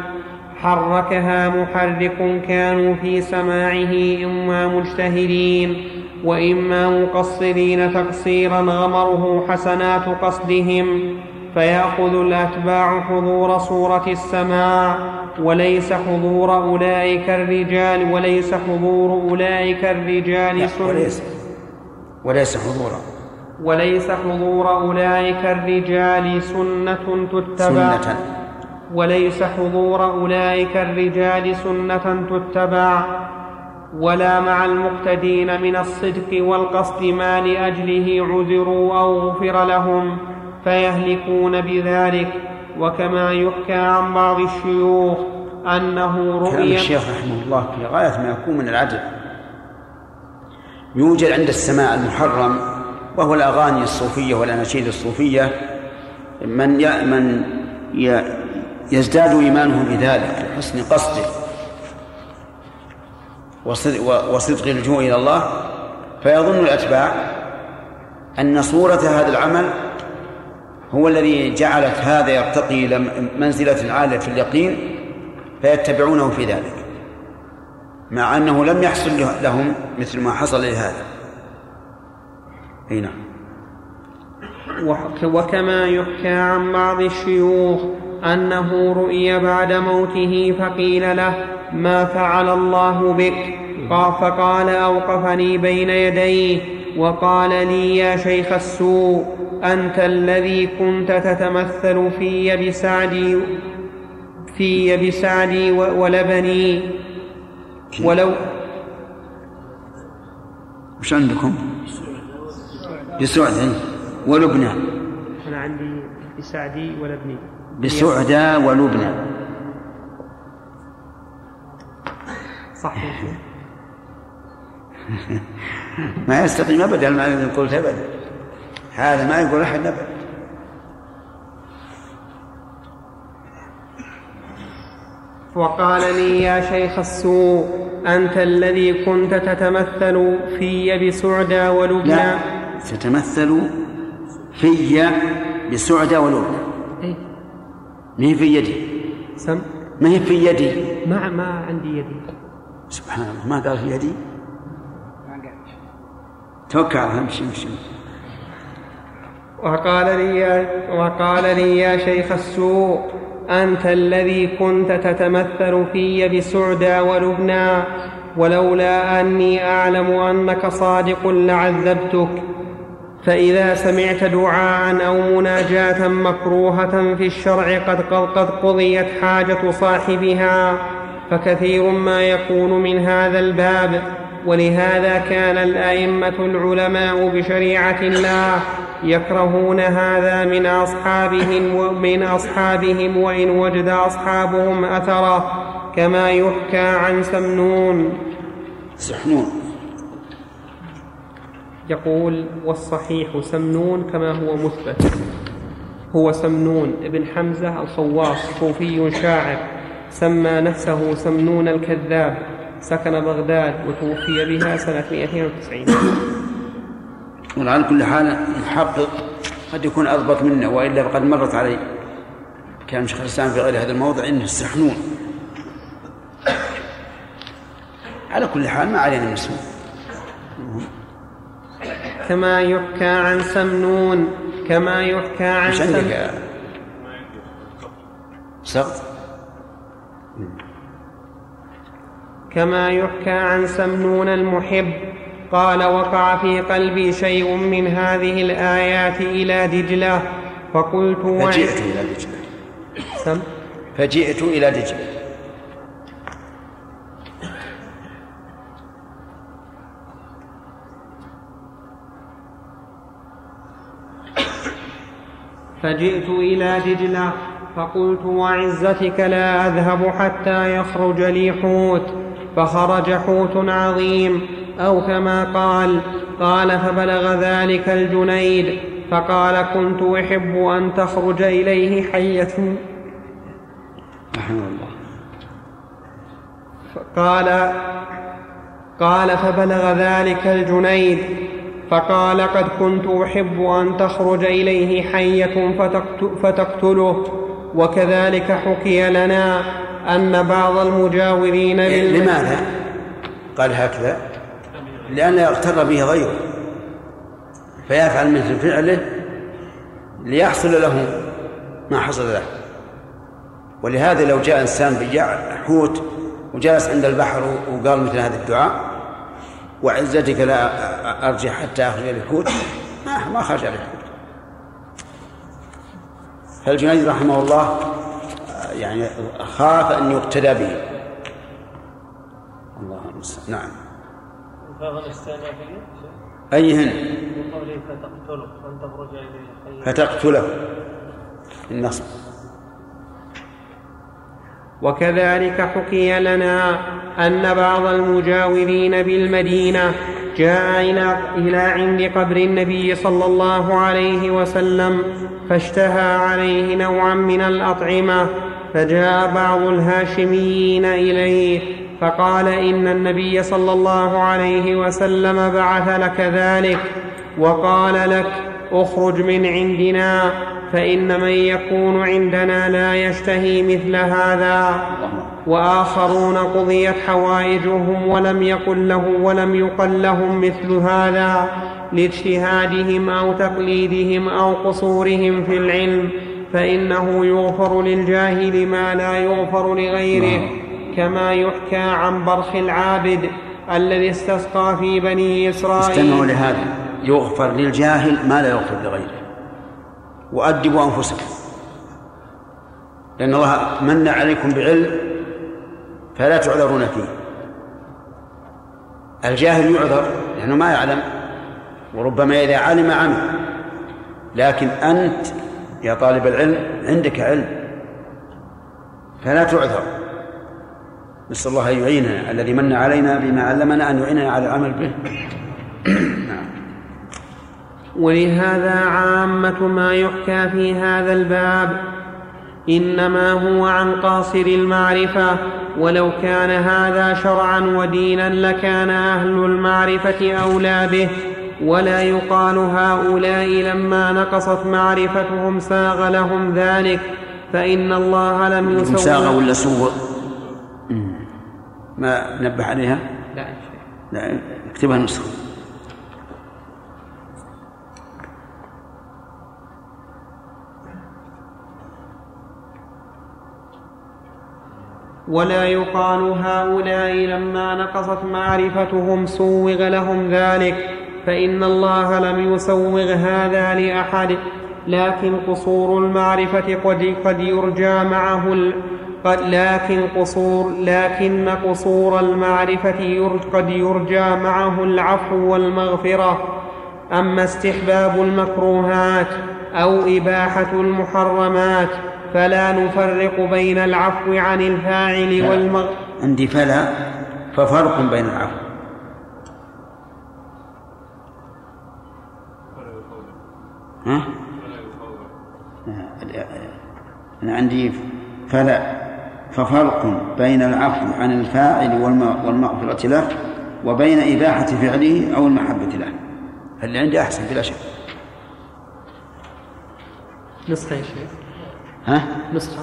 حركها محرك كانوا في سماعه إما مجتهدين. وإما مقصرين تقصيرا غمره حسنات قصدهم فيأخذ الأتباع حضور صورة السماع وليس حضور أولئك الرجال وليس حضور أولئك الرجال سنة وليس. وليس حضورا. وليس حضور أولئك الرجال سنة تتبع. سنة. وليس حضور أولئك الرجال سنة تتبع. ولا مع المقتدين من الصدق والقصد ما لأجله عذروا أو غفر لهم فيهلكون بذلك وكما يحكى عن بعض الشيوخ أنه كلام رؤيا الشيخ رحمه الله في غاية ما يكون من العدل يوجد عند السماع المحرم وهو الأغاني الصوفية والأناشيد الصوفية من. من. يزداد إيمانه بذلك لحسن قصده وصدق, وصدق اللجوء إلى الله فيظن الأتباع أن صورة هذا العمل هو الذي جعلت هذا يرتقي إلى منزلة عالية في اليقين فيتبعونه في ذلك مع أنه لم يحصل لهم مثل ما حصل لهذا. أي نعم. وك- وكما يحكى عن بعض الشيوخ أنه رؤي بعد موته فقيل له ما فعل الله بك. قال فقال أوقفني بين يديه وقال لي يا شيخ السوء أنت الذي كنت تتمثل في بسعدي في بسعدي ولبني. ولو وش عندكم؟ بسعدة ولبنى. أنا عندي بسعدي ولبني. بسعدة ولبنى. صح ما يستقيم ابدا ما الذي قلت ابدا. هذا ما يقول أحد ابدا. وقال لي يا شيخ السوء أنت الذي كنت تتمثل في بسعدى ولبنى. لا تتمثل في بسعدة ولبنى. إيه؟ ما هي في يدي؟ سم. ما هي في يدي؟ ما ما عندي يدي. سبحان الله. ما قال في يدي؟ توكل على الله، امشي امشي وقال لي يا وقال لي يا شيخ السوء أنت الذي كنت تتمثل في بسعدى ولبنى ولولا أني أعلم أنك صادق لعذبتك. فإذا سمعت دعاء أو مناجاة مكروهة في الشرع قد قضيت حاجة صاحبها. فكثير ما يكون من هذا الباب ولهذا كان الأئمة العلماء بشريعة الله يكرهون هذا من أصحابهم ومن أصحابهم وإن وجد أصحابهم أثره كما يحكى عن سمنون. سحنون يقول والصحيح سمنون كما هو مثبت. هو سمنون ابن حمزة الخواص صوفي شاعر. سمى نفسه سمنون الكذاب سكن بغداد وتوفي بها سنة 290 وعلى كل حال المحقق قد يكون اضبط منا وإلا فقد مرت علي كان شيخ الإسلام في غير هذا الموضع إنه السحنون. على كل حال ما علينا من اسمه كما يحكى عن سمنون كما يحكى عن مش عندك سمنون سقط؟ كما يحكى عن سمنون المحب. قال وقع في قلبي شيء من هذه الآيات إلى دجلة. فقلت فجئت إلى دجلة. سم؟ فجئت إلى دجلة. فجئت إلى دجلة. فقلت وعزتك لا أذهب حتى يخرج لي حوت. فخرج حوت عظيم أو كما قال قال فبلغ ذلك الجنيد فقال كنت أحب أن تخرج إليه حية. رحمه الله. قال قال فبلغ ذلك الجنيد فقال قد كنت أحب أن تخرج إليه حية فتقتله وكذلك حكي لنا. أن بعض المجاورين بال... لماذا؟ قال هكذا. لأن يغتر به غيره فيفعل مثل فعله ليحصل له ما حصل له. ولهذا لو جاء إنسان بجاع حوت وجلس عند البحر وقال مثل هذا الدعاء وعزتك لا أرجع حتى أخرج الحوت. ما ما خرج الحوت. فالجنيد رحمه الله يعني خاف أن يقتدى به. الله المستعان. نعم. أيهن؟ من قوله فتقتله تخرج إليه فتقتله. النصب. وكذلك حكي لنا أن بعض المجاورين بالمدينة جاء إلى عند قبر النبي صلى الله عليه وسلم فاشتهى عليه نوعا من الأطعمة فجاء بعض الهاشميين إليه فقال إن النبي صلى الله عليه وسلم بعث لك ذلك وقال لك اخرج من عندنا فإن من يكون عندنا لا يشتهي مثل هذا. وآخرون قضيت حوائجهم ولم يقل له ولم يقل لهم مثل هذا لاجتهادهم أو تقليدهم أو قصورهم في العلم. فإنه يغفر للجاهل ما لا يغفر لغيره كما يحكى عن برخ العابد الذي استسقى في بني إسرائيل. استمعوا لهذا. يغفر للجاهل ما لا يغفر لغيره. وأدبوا أنفسكم. لأن الله من عليكم بعلم فلا تعذرون فيه. الجاهل يعذر لأنه ما يعلم وربما إذا علم عمل. لكن أنت يا طالب العلم عندك علم. فلا تعذر. نسأل الله أن يعيننا الذي من علينا بما علمنا أن يعيننا على العمل به. نعم. ولهذا عامة ما يحكى في هذا الباب إنما هو عن قاصر المعرفة. ولو كان هذا شرعا ودينا لكان أهل المعرفة أولى به. ولا يقال هؤلاء لما نقصت معرفتهم ساغ لهم ذلك فإن الله لم يسوغ ساغ ولا سوغ؟ ما نبه عليها؟ لا لا اكتبها نسخة ولا يقال هؤلاء لما نقصت معرفتهم سوغ لهم ذلك فإن الله لم يسوغ هذا لأحد لكن قصور المعرفة قد, قد يرجى معه ال... قد لكن قصور لكن قصور المعرفة قد يرجى معه العفو والمغفرة. أما استحباب المكروهات أو إباحة المحرمات فلا نفرق بين العفو عن الفاعل والمغ عندي فلا ففرق بين العفو. ها؟ أنا عندي فلا ففرق بين العفو عن الفاعل والمغفرة له وبين إباحة فعله أو المحبة له. فاللي عندي أحسن بلا شك. نسخة يا شيخ. ها؟ نسخة.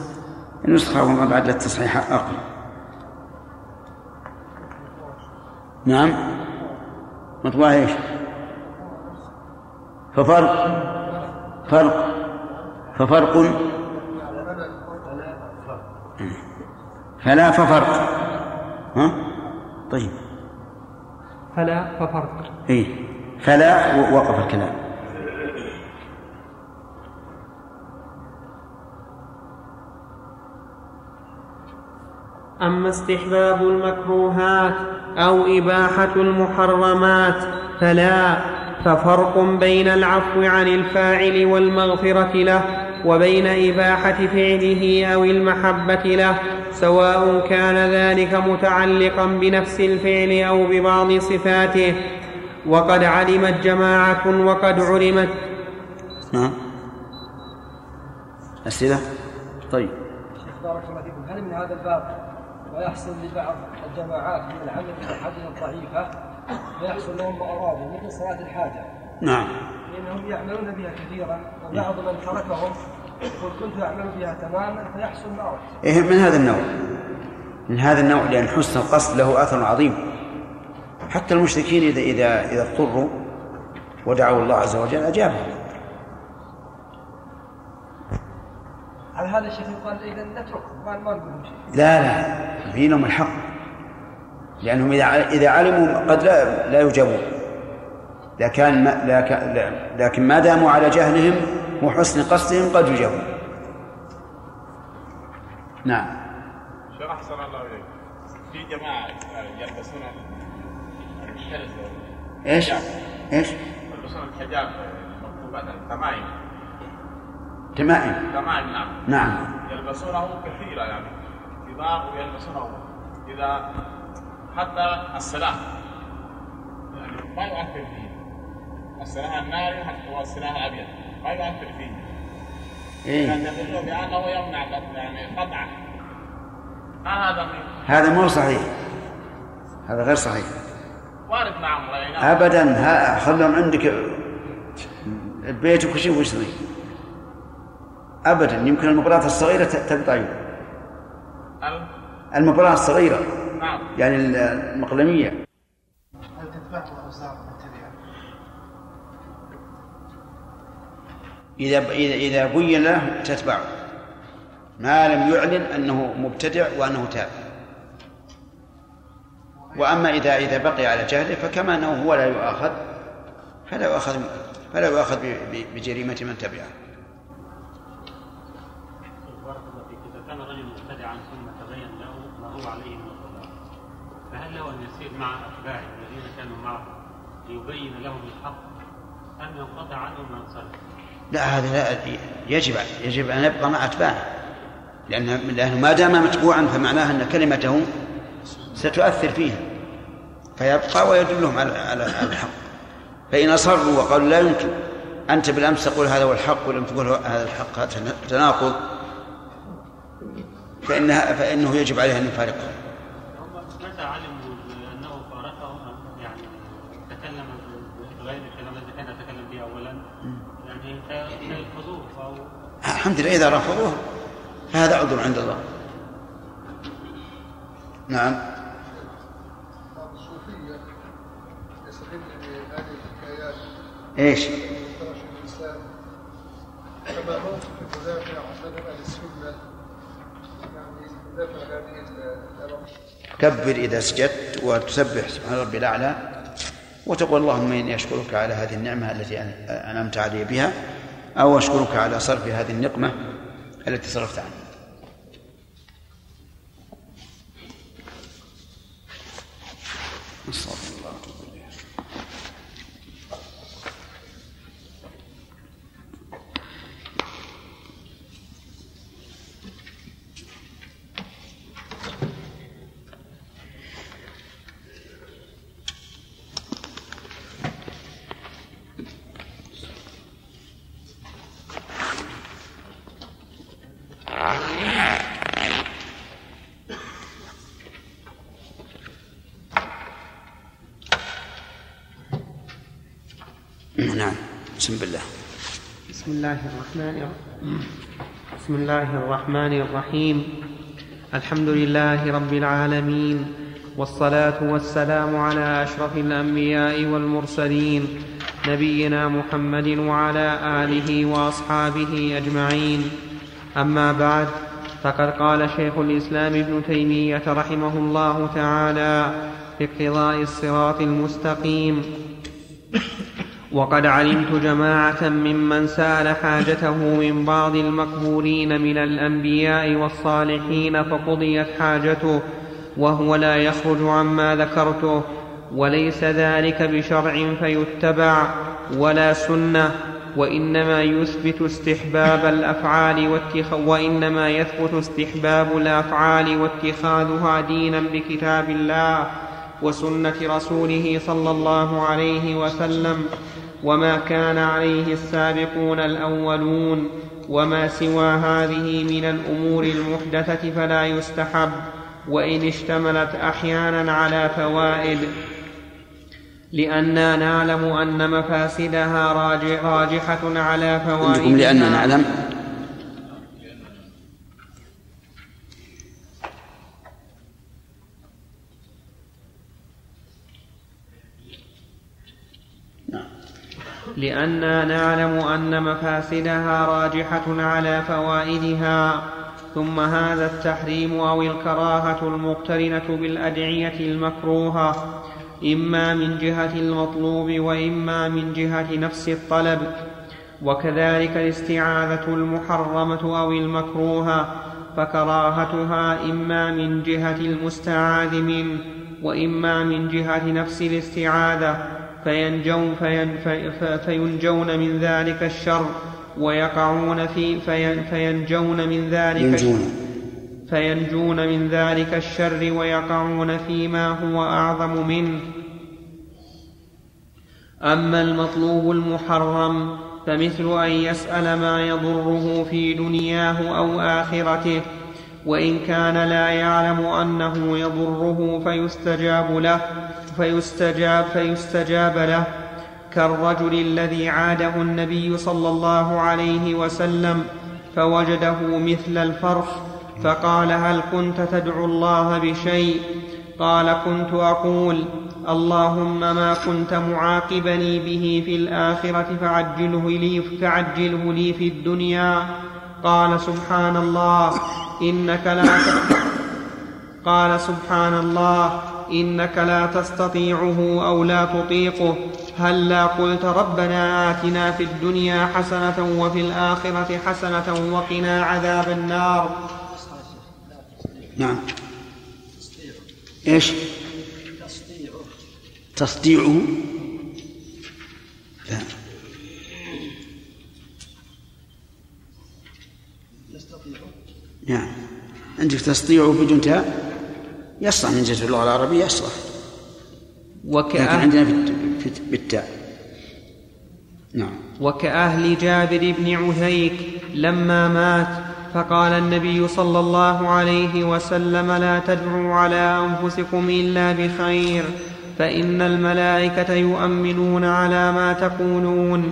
النسخة وما بعد التصحيح أقل. نعم. مطبوع إيش؟ ففرق. فرق. ففرق. فلا ففرق. ها؟ طيب. فلا ففرق. اي فلا وقف الكلام. أما استحباب المكروهات أو إباحة المحرمات فلا ففرق بين العفو عن الفاعل والمغفرة له وبين إباحة فعله أو المحبة له سواء كان ذلك متعلقا بنفس الفعل أو ببعض صفاته. وقد علمت جماعة وقد علمت. نعم. أسئلة؟ طيب. بارك الله فيكم هل من هذا الباب ما يحصل لبعض الجماعات من العمل بالأحاديث الضعيفة؟ ويحصل لهم ما أرادوا مثل صلاة الحاجة. نعم. لأنهم يعملون بها كثيرا وبعض من تركهم يقول كنت أعمل بها تماما فيحصل ما أراد إيه من هذا النوع؟ من هذا النوع لأن حسن القصد له أثر عظيم. حتى المشركين إذا إذا إذا اضطروا ودعوا الله عز وجل أجابهم. على هذا الشيخ يقال إذا نتركهم؟ ما نقول شيء. لا لا. في لهم الحق. لأنهم إذا إذا علموا قد لا لا يجابون لكن ما لكن, لكن ما داموا على جهلهم وحسن قصدهم قد يجابون نعم. شيخ أحسن الله إليك. في جماعة يلبسون الحرز إيش؟ إيش؟ يلبسون الحجاب مكتوبات التمائم تمائم. تمائم. نعم. نعم. يلبسونه كثيرا يعني كبار ويلبسونه إذا حتى يعني ما يؤثر فيه. السلاح الناري والسلاح الأبيض. ما يؤثر فيه. إيه؟ بأنه يمنع يعني هذا هذا مو صحيح. هذا غير صحيح. وارد رأيناه ابدا ها خلهم عندك البيت وكل شيء ويشتري ابدا يمكن المباراة الصغيرة تقطع هل المباراة الصغيرة. نعم يعني المقلمية. هل تتبعه أوزار مبتدئة؟ إذا إذا إذا بين له تتبعه ما لم يعلن أنه مبتدع وأنه تاب. وأما إذا إذا بقي على جهله فكما أنه هو لا يؤاخذ فلا يؤاخذ فلا يؤاخذ بجريمة من تبعه بارك الله فيك اذا كان رجل مبتدعا ثم تبين له ما هو عليه من الضلال فهل له ان يسير مع اتباعه الذين كانوا معه ليبين لهم الحق ام ينقطع عنهم وينصرف؟ لا هذا لا يجب يجب أن يبقى مع أتباعه. لأن لأنه ما دام متبوعا فمعناه أن كلمته ستؤثر فيه فيبقى ويدلهم على على الحق. فإن أصروا وقالوا لا يمكن أنت بالأمس تقول هذا هو الحق ولم تقول هذا الحق هذا تناقض. فإنها فإنه يجب عليه أن يفارقه هم متى علموا الحمد لله إذا رفضوه فهذا عذر عند الله. نعم. إيش؟ كبر إذا سجدت وتسبح سبحان ربي الأعلى وتقول اللهم إني أشكرك على هذه النعمة التي أنعمت علي بها. أو أشكرك على صرف هذه النقمة التي صرفت عني استغفر الله الرحمن بسم الله الرحمن الرحيم الحمد لله رب العالمين والصلاة والسلام على أشرف الأنبياء والمرسلين نبينا محمد وعلى آله وأصحابه أجمعين أما بعد فقد قال شيخ الإسلام ابن تيمية رحمه الله تعالى في اقتضاء الصراط المستقيم وقد علمت جماعة ممن سأل حاجته من بعض المقبورين من الأنبياء والصالحين فقضيت حاجته وهو لا يخرج عما ذكرته وليس ذلك بشرع فيتبع ولا سنة وإنما يثبت استحباب الأفعال واتخ... وإنما يثبت استحباب الأفعال واتخاذها دينا بكتاب الله وسنة رسوله صلى الله عليه وسلم. وما كان عليه السابقون الأولون وما سوى هذه من الأمور المحدثة فلا يستحب وإن اشتملت أحيانا على فوائد. لأننا نعلم أن مفاسدها راجحة على فوائدها لأننا نعلم لأننا نعلم أن مفاسدها راجحة على فوائدها. ثم هذا التحريم أو الكراهة المقترنة بالأدعية المكروهة إما من جهة المطلوب وإما من جهة نفس الطلب. وكذلك الاستعاذة المحرمة أو المكروهة فكراهتها إما من جهة المستعاذ منه وإما من جهة نفس الاستعاذة. فينجون, في فينجون من ذلك الشر ويقعون في في فينجون من ذلك ينجون. فينجون من ذلك الشر ويقعون فيما هو أعظم منه. أما المطلوب المحرم فمثل أن يسأل ما يضره في دنياه أو آخرته وإن كان لا يعلم أنه يضره فيستجاب له. فيستجاب فيستجاب له كالرجل الذي عاده النبي صلى الله عليه وسلم فوجده مثل الفرخ فقال هل كنت تدعو الله بشيء؟ قال كنت أقول اللهم ما كنت معاقبني به في الآخرة فعجله لي فعجله لي في الدنيا. قال سبحان الله إنك لا قال سبحان الله إنك لا تستطيعه أو لا تطيقه. هلا لا قلت ربنا آتنا في الدنيا حسنة وفي الآخرة حسنة وقنا عذاب النار. نعم. إيش؟ تصديعه. لا. نعم. عندك تستطيعه بدون تاء يصلح من جهة اللغة العربية يصلح. لكن عندنا في بالتاء نعم. وكأهل جابر بن عهيك لما مات فقال النبي صلى الله عليه وسلم لا تدعوا على أنفسكم إلا بخير فإن الملائكة يؤمنون على ما تقولون.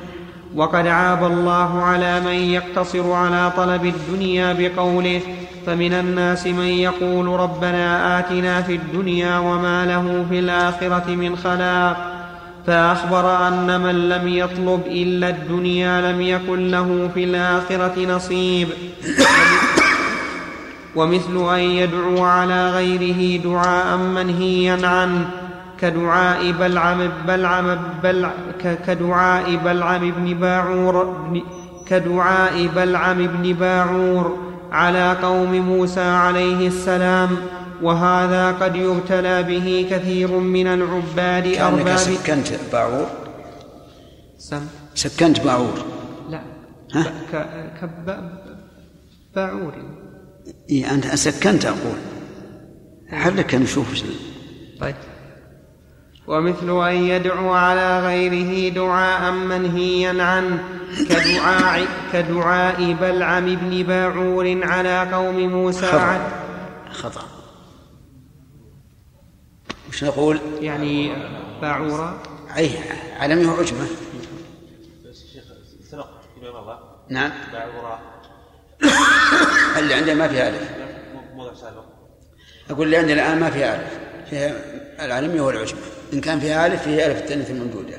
وقد عاب الله على من يقتصر على طلب الدنيا بقوله فمن الناس من يقول ربنا آتنا في الدنيا وما له في الآخرة من خلاق فأخبر أن من لم يطلب إلا الدنيا لم يكن له في الآخرة نصيب. ومثل أن يدعو على غيره دعاء منهيا عنه كدعاء بلعم بلعم بلع كدعاء بلعم بن باعور كدعاء بلعم بن باعور على قوم موسى عليه السلام وهذا قد يبتلى به كثير من العباد أرباب سكنت باعور سم؟ سكنت باعور لا. ها؟ كب باعور إيه أنت سكنت أقول. حلك نشوف؟ طيب. ومثل أن يدعو على غيره دعاء منهيا عنه كدعاء, كدعاء بلعم بن باعور على قوم موسى. خطأ خطأ. وش نقول؟ يعني باعورا أي علمي هو عجمة نعم. باعورا اللي عندنا ما فيها ألف. أقول اللي عندنا الآن ما فيها ألف. فيها العلمي هو العجمة إن كان فيها ألف فيها ألف التأنيث الممدودة.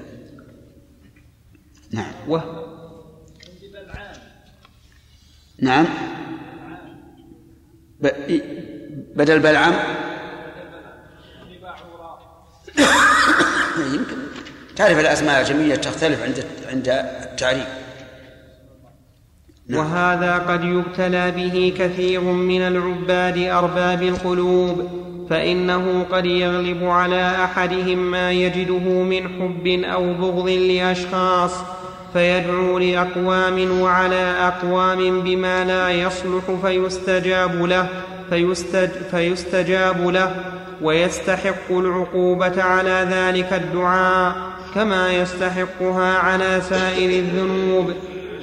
نعم. و نعم. ب... بدل بلعم. يمكن. تعرف الأسماء العجمية تختلف عند عند التعريف نعم. وهذا قد يبتلى به كثير من العباد أرباب القلوب. فإنه قد يغلب على أحدهم ما يجده من حب أو بغض لأشخاص فيدعو لأقوام وعلى أقوام بما لا يصلح فيستجاب له فيستج فيستجاب له ويستحق العقوبة على ذلك الدعاء كما يستحقها على سائر الذنوب.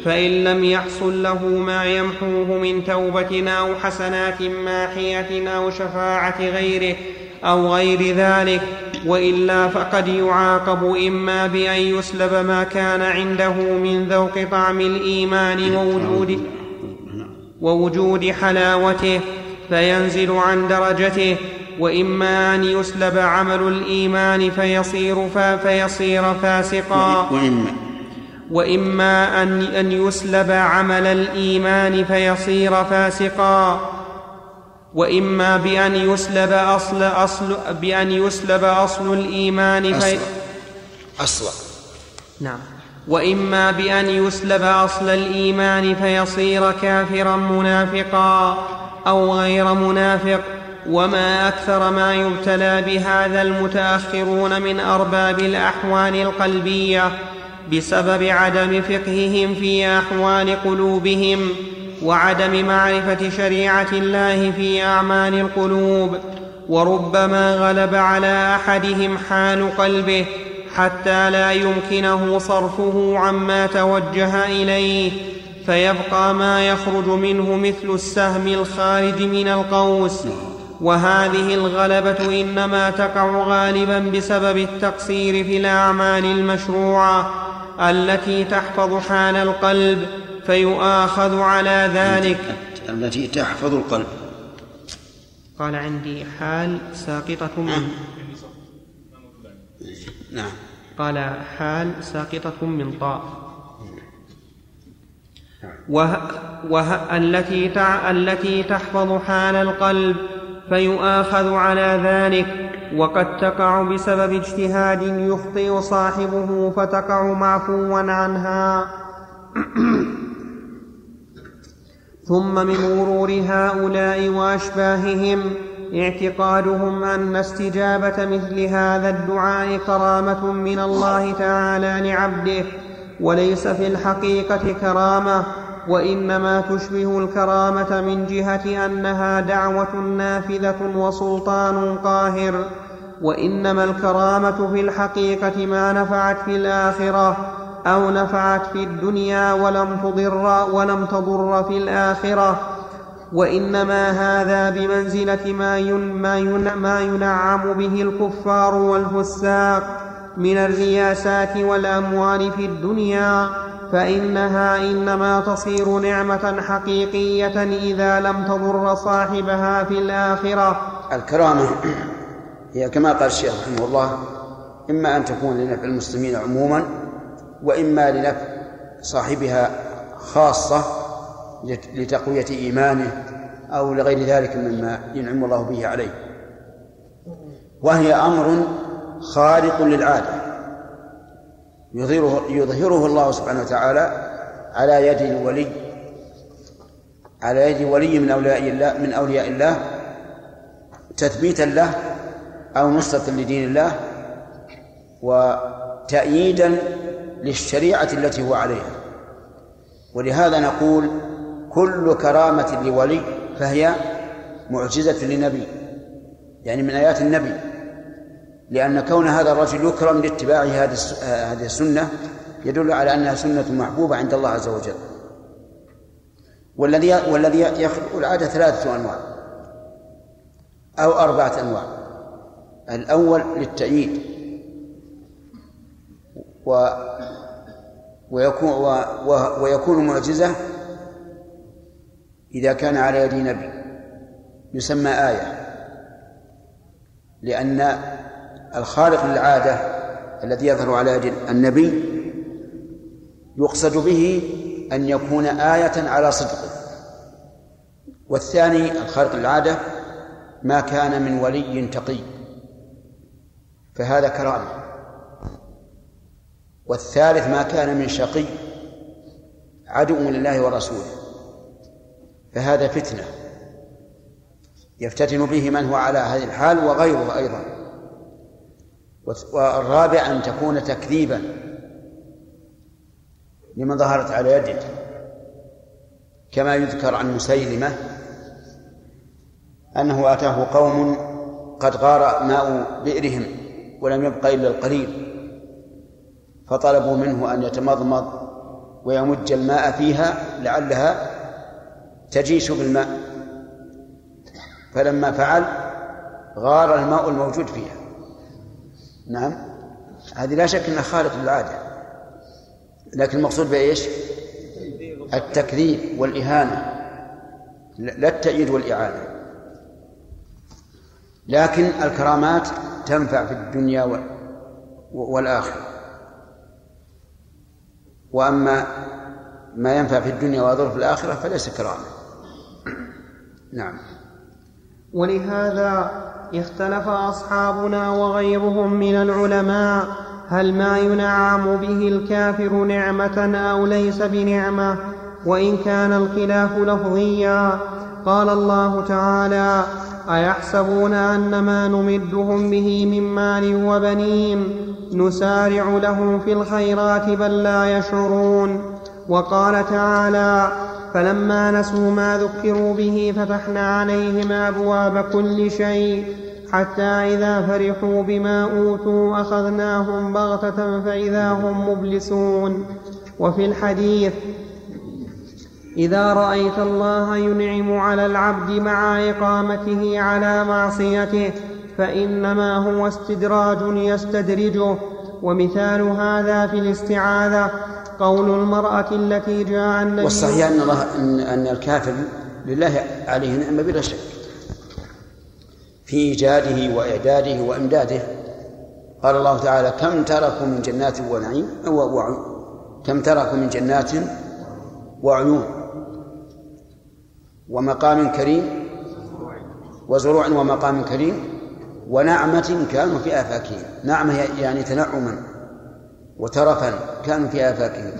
فإن لم يحصل له ما يمحوه من توبة أو حسنات ماحيه أو شفاعة غيره أو غير ذلك وإلا فقد يعاقب إما بأن يسلب ما كان عنده من ذوق طعم الإيمان ووجود ووجود حلاوته فينزل عن درجته وإما أن يسلب عمل الإيمان فيصير فيصير فاسقا. وإما وإما أن أن يسلب عمل الإيمان فيصير فاسقا. وإما بأن يسلب أصل أصل بأن يسلب أصل الإيمان في أصلا نعم. وإما بأن يسلب أصل الإيمان فيصير كافرا منافقا أو غير منافق. وما أكثر ما يبتلى بهذا المتأخرون من أرباب الأحوال القلبية. بسبب عدم فقههم في أحوال قلوبهم وعدم معرفة شريعة الله في أعمال القلوب وربما غلب على أحدهم حال قلبه حتى لا يمكنه صرفه عما توجه إليه فيبقى ما يخرج منه مثل السهم الخارج من القوس. وهذه الغلبة إنما تقع غالبا بسبب التقصير في الأعمال المشروعة التي تحفظ حال القلب فيؤاخذ على ذلك. التي تحفظ القلب. قال عندي حال ساقطة من. نعم. قال حال ساقطة من طاء. وه وه التي تع التي تحفظ حال القلب فيؤاخذ على ذلك. وقد تقع بسبب اجتهاد يخطئ صاحبه فتقع معفوا عنها. ثم من غرور هؤلاء وأشباههم اعتقادهم أن استجابة مثل هذا الدعاء كرامة من الله تعالى لعبده وليس في الحقيقة كرامة وإنما تشبه الكرامة من جهة أنها دعوة نافذة وسلطان قاهر. وإنما الكرامة في الحقيقة ما نفعت في الآخرة أو نفعت في الدنيا ولم تضر ولم تضر في الآخرة. وإنما هذا بمنزلة ما, ما, ما ينعم به الكفار والفساق من الرياسات والأموال في الدنيا. فإنها إنما تصير نعمة حقيقية إذا لم تضر صاحبها في الآخرة. الكرامة هي كما قال الشيخ رحمه الله إما أن تكون لنفع المسلمين عموما وإما لنفع صاحبها خاصة لت- لتقوية إيمانه أو لغير ذلك مما ينعم الله به عليه. وهي أمر خارق للعادة. يظهره, يظهره الله سبحانه وتعالى على يد الولي على يد ولي من أولياء الله من أولياء الله تثبيتا له أو نصرة لدين الله وتأييدا للشريعة التي هو عليها. ولهذا نقول كل كرامة لولي فهي معجزة لنبي يعني من آيات النبي. لأن كون هذا الرجل يكرم لاتباع هذه هذه السنة يدل على أنها سنة محبوبة عند الله عز وجل. والذي والذي يخلق العادة ثلاثة أنواع أو أربعة أنواع. الأول للتأييد. و ويكون و و ويكون معجزة إذا كان على يد نبي. يسمى آية. لأن الخارق للعادة الذي يظهر على يد النبي يقصد به أن يكون آية على صدقه والثاني الخارق للعادة ما كان من ولي تقي. فهذا كرامة. والثالث ما كان من شقي عدو لله ورسوله. فهذا فتنة. يفتتن به من هو على هذه الحال وغيره أيضا. والرابع أن تكون تكذيبا لمن ظهرت على يده كما يذكر عن مسيلمة أنه أتاه قوم قد غار ماء بئرهم. ولم يبق إلا القليل فطلبوا منه أن يتمضمض ويمج الماء فيها لعلها تجيش بالماء. فلما فعل غار الماء الموجود فيها. نعم هذه لا شك إنها خارق للعادة لكن المقصود بإيش؟ التكذيب والإهانة لا التأييد والإعانة. لكن الكرامات تنفع في الدنيا والآخرة. وأما ما ينفع في الدنيا ويضر في الآخرة فليس كرامة. نعم. ولهذا اختلف أصحابنا وغيرهم من العلماء هل ما ينعم به الكافر نعمة أو ليس بنعمة وإن كان الخلاف لفظيا قال الله تعالى أيحسبون أن ما نمدهم به من مال وبنين نسارع لهم في الخيرات بل لا يشعرون؟ وقال تعالى فلما نسوا ما ذكروا به فتحنا عليهم أبواب كل شيء حتى إذا فرحوا بما أوتوا أخذناهم بغتة فإذا هم مبلسون. وفي الحديث إذا رأيت الله ينعم على العبد مع إقامته على معصيته فإنما هو استدراج يستدرجه. ومثال هذا في الاستعاذة قول المرأة التي جاء النبي والصحيح أن الله أن, أن الكافر لله عليه نعمة بلا شك. في إيجاده وإعداده وإمداده. قال الله تعالى كم تركوا من جنات ونعيم كم تركوا من جنات وعيون؟ ومقام كريم وزروع ومقام كريم ونعمة كانوا في آفاكهم نعمة يعني تنعما وترفا كانوا في آفاكهم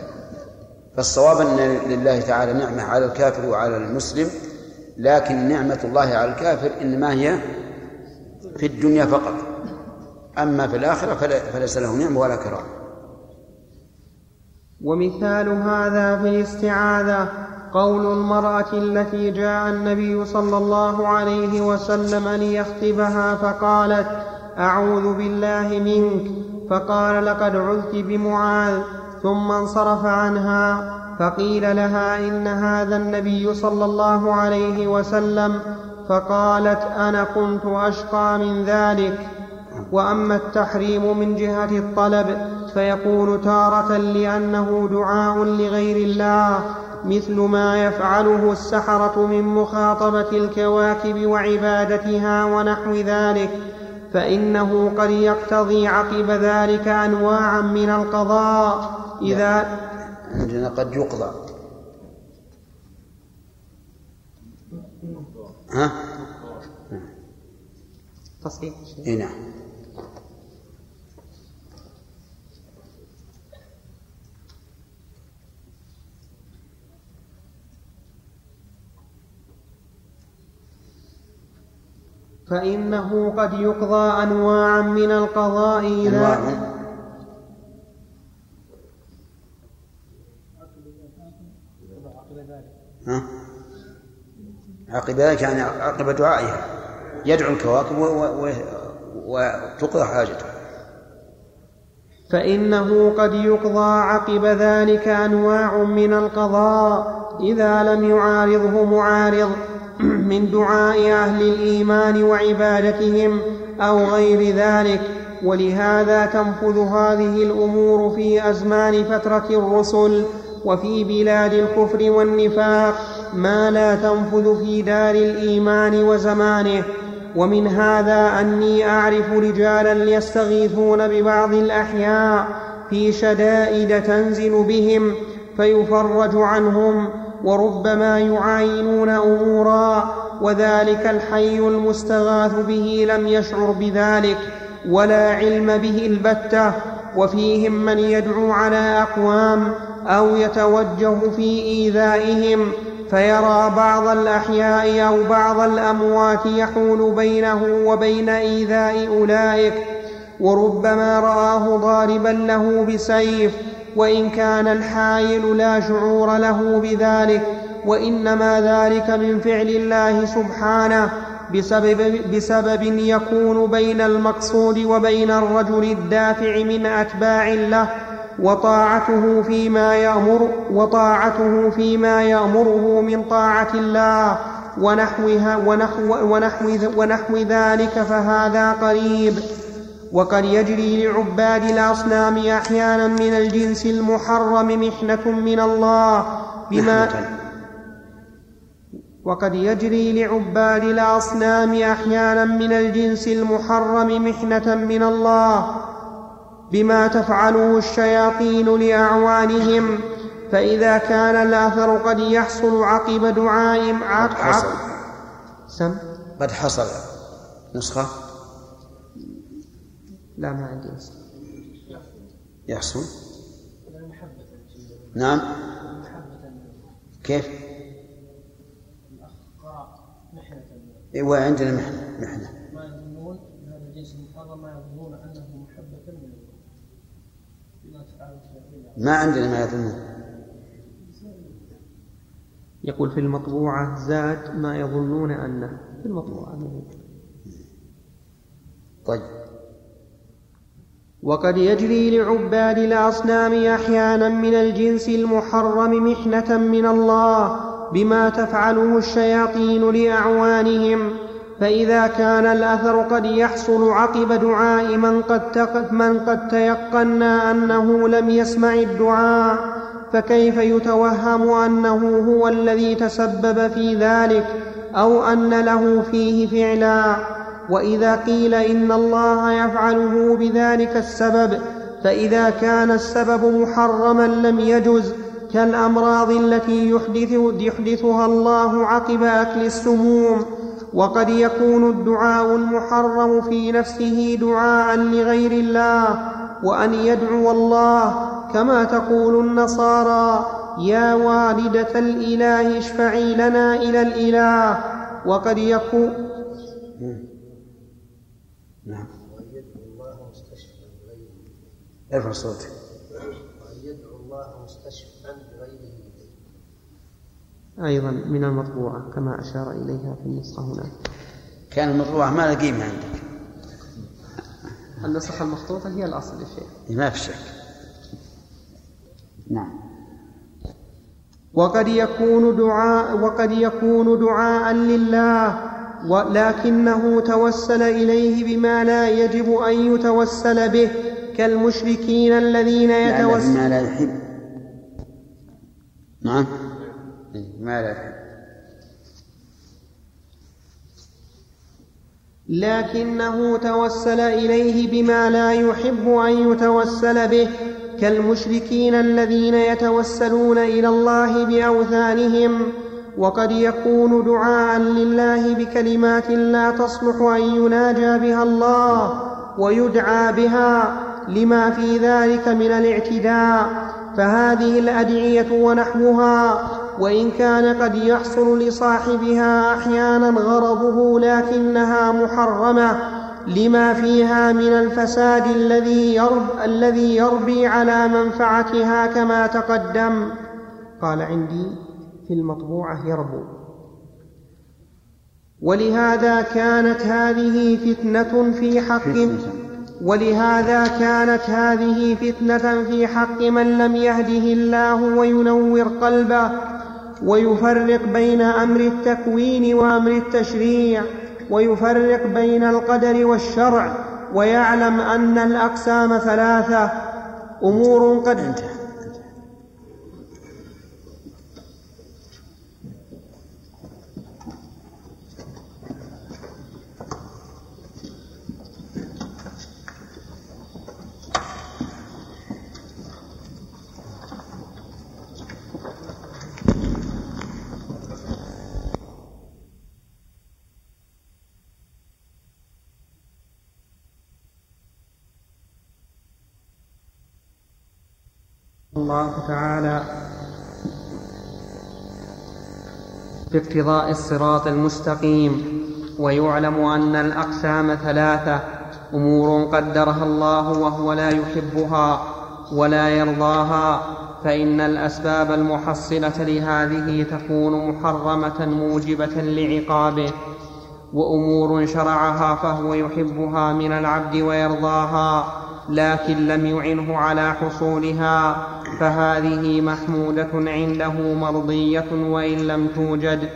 فالصواب أن لله تعالى نعمة على الكافر وعلى المسلم لكن نعمة الله على الكافر إنما هي في الدنيا فقط. أما في الآخرة فليس له نعمة ولا كرامة. ومثال هذا في الاستعاذة. قول المرأة التي جاء النبي صلى الله عليه وسلم ليخطبها فقالت أعوذ بالله منك. فقال لقد عذت بمعاذ. ثم انصرف عنها. فقيل لها إن هذا النبي صلى الله عليه وسلم. فقالت أنا كنت أشقى من ذلك. وأما التحريم من جهة الطلب فيكون تارة لأنه دعاء لغير الله مثل ما يفعله السحرة من مخاطبة الكواكب وعبادتها ونحو ذلك فإنه قد يقتضي عقب ذلك أنواعا من القضاء. إذا عندنا قد يقضى. ها؟ تصحيح. اي نعم. فإنه قد يقضى أنواعا من القضاء إذا؟ عقب ذلك يعني عقب دعائها. يدعو الكواكب وتقضى حاجته. فإنه قد يقضى عقب ذلك أنواع من القضاء إذا لم يعارضه معارض. من دعاء أهل الإيمان وعبادتهم أو غير ذلك ولهذا تنفذ هذه الأمور في أزمان فترة الرسل وفي بلاد الكفر والنفاق ما لا تنفذ في دار الإيمان وزمانه. ومن هذا أني أعرف رجالا يستغيثون ببعض الأحياء في شدائد تنزل بهم فيفرج عنهم وربما يعاينون أمورا وذلك الحي المستغاث به لم يشعر بذلك ولا علم به البتة وفيهم من يدعو على أقوام أو يتوجه في إيذائهم فيرى بعض الأحياء أو بعض الأموات يحول بينه وبين إيذاء أولئك وربما رآه ضاربا له بسيف وإن كان الحايل لا شعور له بذلك وإنما ذلك من فعل الله سبحانه بسبب, بسبب يكون بين المقصود وبين الرجل الدافع من أتباع له وطاعته فيما يأمر وطاعته فيما يأمره من طاعة الله ونحوها ونحو, ونحو, ونحو ذلك فهذا قريب. وقد يجري لعباد الأصنام أحيانا من الجنس المحرم محنة من الله بما وقد يجري لعباد الأصنام أحيانا من الجنس المحرم محنة من الله بما تفعله الشياطين لأعوانهم. فإذا كان الأثر قد يحصل عقب دعاء قد حصل. سم؟ قد حصل. نسخة؟ لا ما عندي نسخة يحصل. نعم. كيف؟ أيوه عندنا محنة؟ محنة. ما يظنون هذا الجنس المحرم ما يظنون أنه محبة من ما عندنا ما يظنون. يقول في المطبوعة زاد ما يظنون أنه. في المطبوعة. طيب. وقد يجري لعباد الأصنام أحيانا من الجنس المحرم محنة من الله بما تفعله الشياطين لأعوانهم. فإذا كان الأثر قد يحصل عقب دعاء من قد, تق... من قد تيقنا أنه لم يسمع الدعاء فكيف يتوهم أنه هو الذي تسبب في ذلك أو أن له فيه فعلا؟ وإذا قيل إن الله يفعله بذلك السبب فإذا كان السبب محرما لم يجز كالأمراض التي يحدث يحدثها الله عقب أكل السموم وقد يكون الدعاء المحرم في نفسه دعاء لغير الله وأن يدعو الله كما تقول النصارى يا والدة الإله اشفعي لنا إلى الإله وقد يكون نعم. ارفع صوتك. وأن يدعو الله مستشفعا بغيره أيضا من المطبوعة كما أشار إليها في النسخة هناك كان المطبوعة ما لها قيمة عندك. النسخة المخطوطة هي الأصل يا شيخ. ما في شك. نعم. وقد يكون دعاء وقد يكون دعاء لله ولكنه توسل إليه بما لا يجب أن يتوسل به كالمشركين الذين يتوسل بما لا يحب. نعم. ما لا يحب. لكنه توسل إليه بما لا يحب أن يتوسل به كالمشركين الذين يتوسلون إلى الله بأوثانهم. وقد يكون دعاء لله بكلمات لا تصلح أن يناجى بها الله ويدعى بها لما في ذلك من الاعتداء. فهذه الأدعية ونحوها وإن كان قد يحصل لصاحبها أحيانا غرضه لكنها محرمة لما فيها من الفساد الذي الذي يربي على منفعتها كما تقدم. قال عندي في المطبوعة يربو. ولهذا كانت هذه فتنة في حق ولهذا كانت هذه فتنة في حق من لم يهده الله وينور قلبه ويفرق بين أمر التكوين وأمر التشريع ويفرق بين القدر والشرع ويعلم أن الأقسام ثلاثة. أمور قد انتهى الله تعالى باقتضاء الصراط المستقيم ويعلم أن الأقسام ثلاثة أمور قدرها الله وهو لا يحبها ولا يرضاها فإن الأسباب المحصلة لهذه تكون محرمة موجبة لعقابه وأمور شرعها فهو يحبها من العبد ويرضاها لكن لم يعنه على حصولها فهذه محمودة عنده مرضية وإن لم توجد.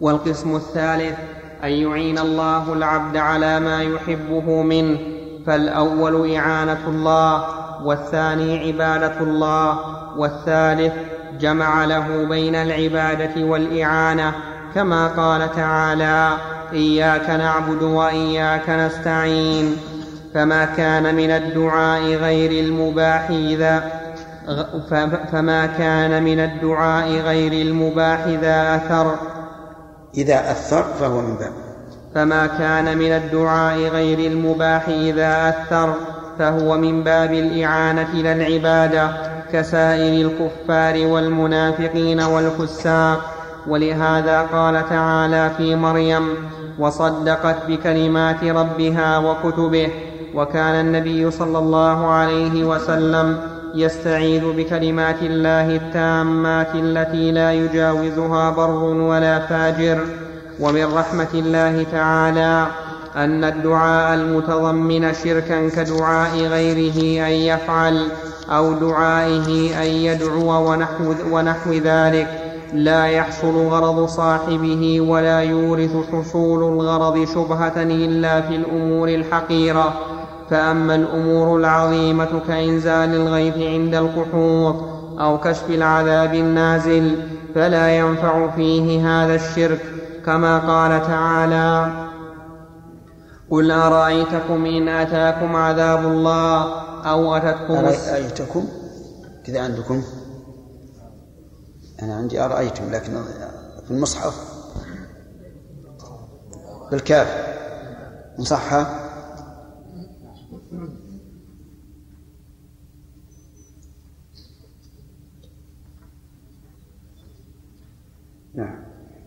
والقسم الثالث أن يعين الله العبد على ما يحبه منه. فالأول إعانة الله والثاني عبادة الله والثالث جمع له بين العبادة والإعانة. كما قال تعالى إياك نعبد وإياك نستعين. فما كان من الدعاء غير المباح إذا فما كان من الدعاء غير المباح إذا أثر. إذا أثر فهو من باب فما كان من الدعاء غير المباح إذا أثر فهو من باب الإعانة لا العبادة كسائر الكفار والمنافقين والفساق. ولهذا قال تعالى في مريم وصدقت بكلمات ربها وكتبه وكان النبي صلى الله عليه وسلم يستعيذ بكلمات الله التامات التي لا يجاوزها بر ولا فاجر. ومن رحمة الله تعالى أن الدعاء المتضمن شركا كدعاء غيره أن يفعل أو دعائه أن يدعو ونحو, ونحو ذلك. لا يحصل غرض صاحبه ولا يورث حصول الغرض شبهة إلا في الأمور الحقيرة. فأما الأمور العظيمة كإنزال الغيث عند القحوط أو كشف العذاب النازل فلا ينفع فيه هذا الشرك كما قال تعالى قل أرأيتكم إن أتاكم عذاب الله أو أتتكم أرأيتكم؟ كذا عندكم. أنا عندي أرأيتم لكن في المصحف. بالكاف. مصحف؟ نعم.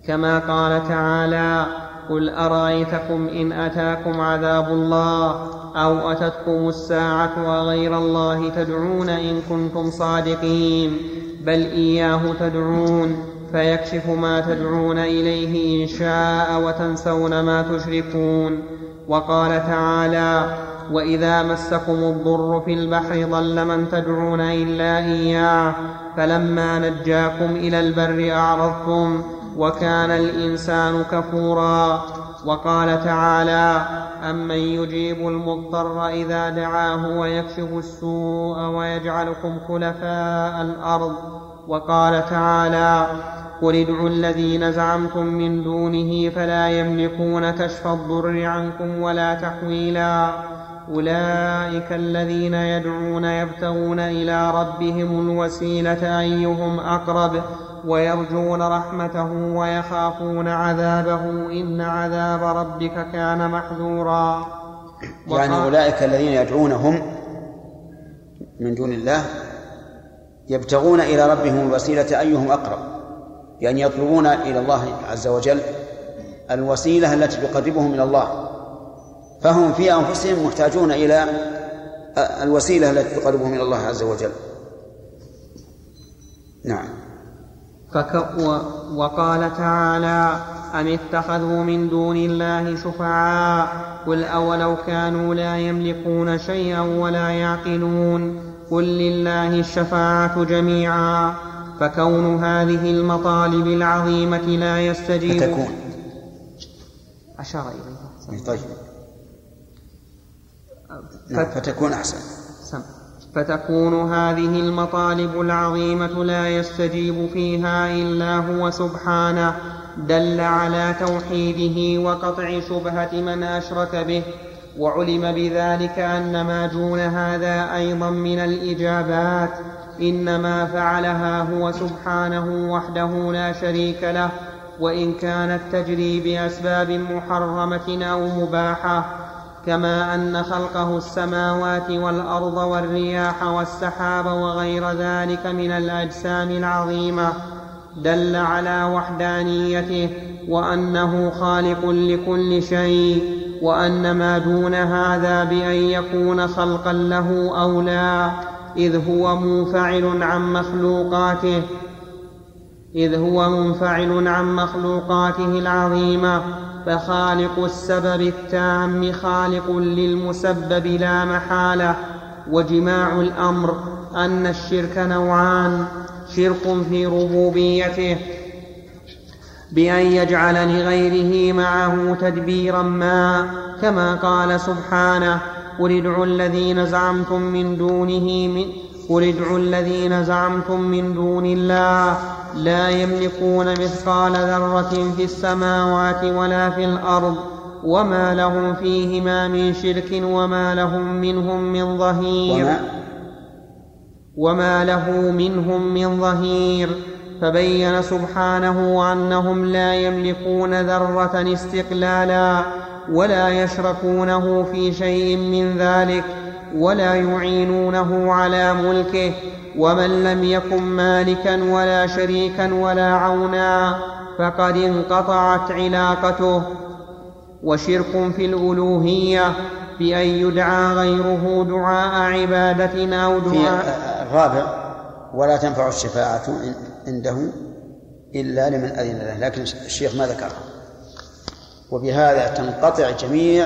كما قال تعالى قل أرأيتكم إن أتاكم عذاب الله أو أتتكم الساعة وغير الله تدعون إن كنتم صادقين؟ بل إياه تدعون فيكشف ما تدعون إليه إن شاء وتنسون ما تشركون. وقال تعالى واذا مسكم الضر في البحر ضل من تدعون الا اياه فلما نجاكم إلى البر اعرضتم وكان الانسان كفورا وقال تعالى امن يجيب المضطر اذا دعاه ويكشف السوء ويجعلكم خلفاء الأرض وقال تعالى قل ادعوا الذين زعمتم من دونه فلا يملكون كشف الضر عنكم ولا تحويلا أولئك الذين يدعون يبتغون إلى ربهم الوسيلة أيهم أقرب ويرجون رحمته ويخافون عذابه إن عذاب ربك كان محذورا. يعني أولئك الذين يدعونهم من دون الله يبتغون إلى ربهم الوسيلة أيهم أقرب يعني يطلبون إلى الله عز وجل الوسيلة التي تقربهم إلى الله. فهم في أنفسهم محتاجون إلى الوسيلة التي تقربهم إلى الله عز وجل. نعم. وقال تعالى أم اتخذوا من دون الله شفعاء؟ قل أولو كانوا لا يملكون شيئا ولا يعقلون. قل لله الشفاعة جميعا. فكون هذه المطالب العظيمة لا يستجيب. فتكون. أشار إليها. طيب. نعم فتكون أحسن. سم. فتكون هذه المطالب العظيمة لا يستجيب فيها إلا هو سبحانه دل على توحيده وقطع شبهة من أشرك به. وعلم بذلك أن ما دون هذا أيضا من الإجابات إنما فعلها هو سبحانه وحده لا شريك له. وإن كانت تجري بأسباب محرمة أو مباحة كما أن خلقه السماوات والأرض والرياح والسحاب وغير ذلك من الأجسام العظيمة دل على وحدانيته وأنه خالق لكل شيء وأن ما دون هذا بأن يكون خلقا له أو لا إذ هو منفعل عن مخلوقاته إذ هو منفعل عن مخلوقاته العظيمة. فخالق السبب التام خالق للمسبب لا محالة. وجماع الأمر أن الشرك نوعان شرك في ربوبيته بأن يجعل لغيره معه تدبيرا ما كما قال سبحانه قل ادعوا الذين زعمتم من دونه من قل ادعوا الذين زعمتم من دون الله لا يملكون مثقال ذرة في السماوات ولا في الأرض وما لهم فيهما من شرك وما لهم منهم من ظهير وما, وما له منهم من ظهير فبين سبحانه انهم لا يملكون ذره استقلالا ولا يشركونه في شيء من ذلك ولا يعينونه على ملكه ومن لم يكن مالكا ولا شريكا ولا عونا فقد انقطعت علاقته. وشرك في الألوهية بأن يدعى غيره دعاء عباده أو دعاء الرابع ولا تنفع الشفاعة عنده إلا لمن أذن له. لكن الشيخ ما ذكرها وبهذا تنقطع جميع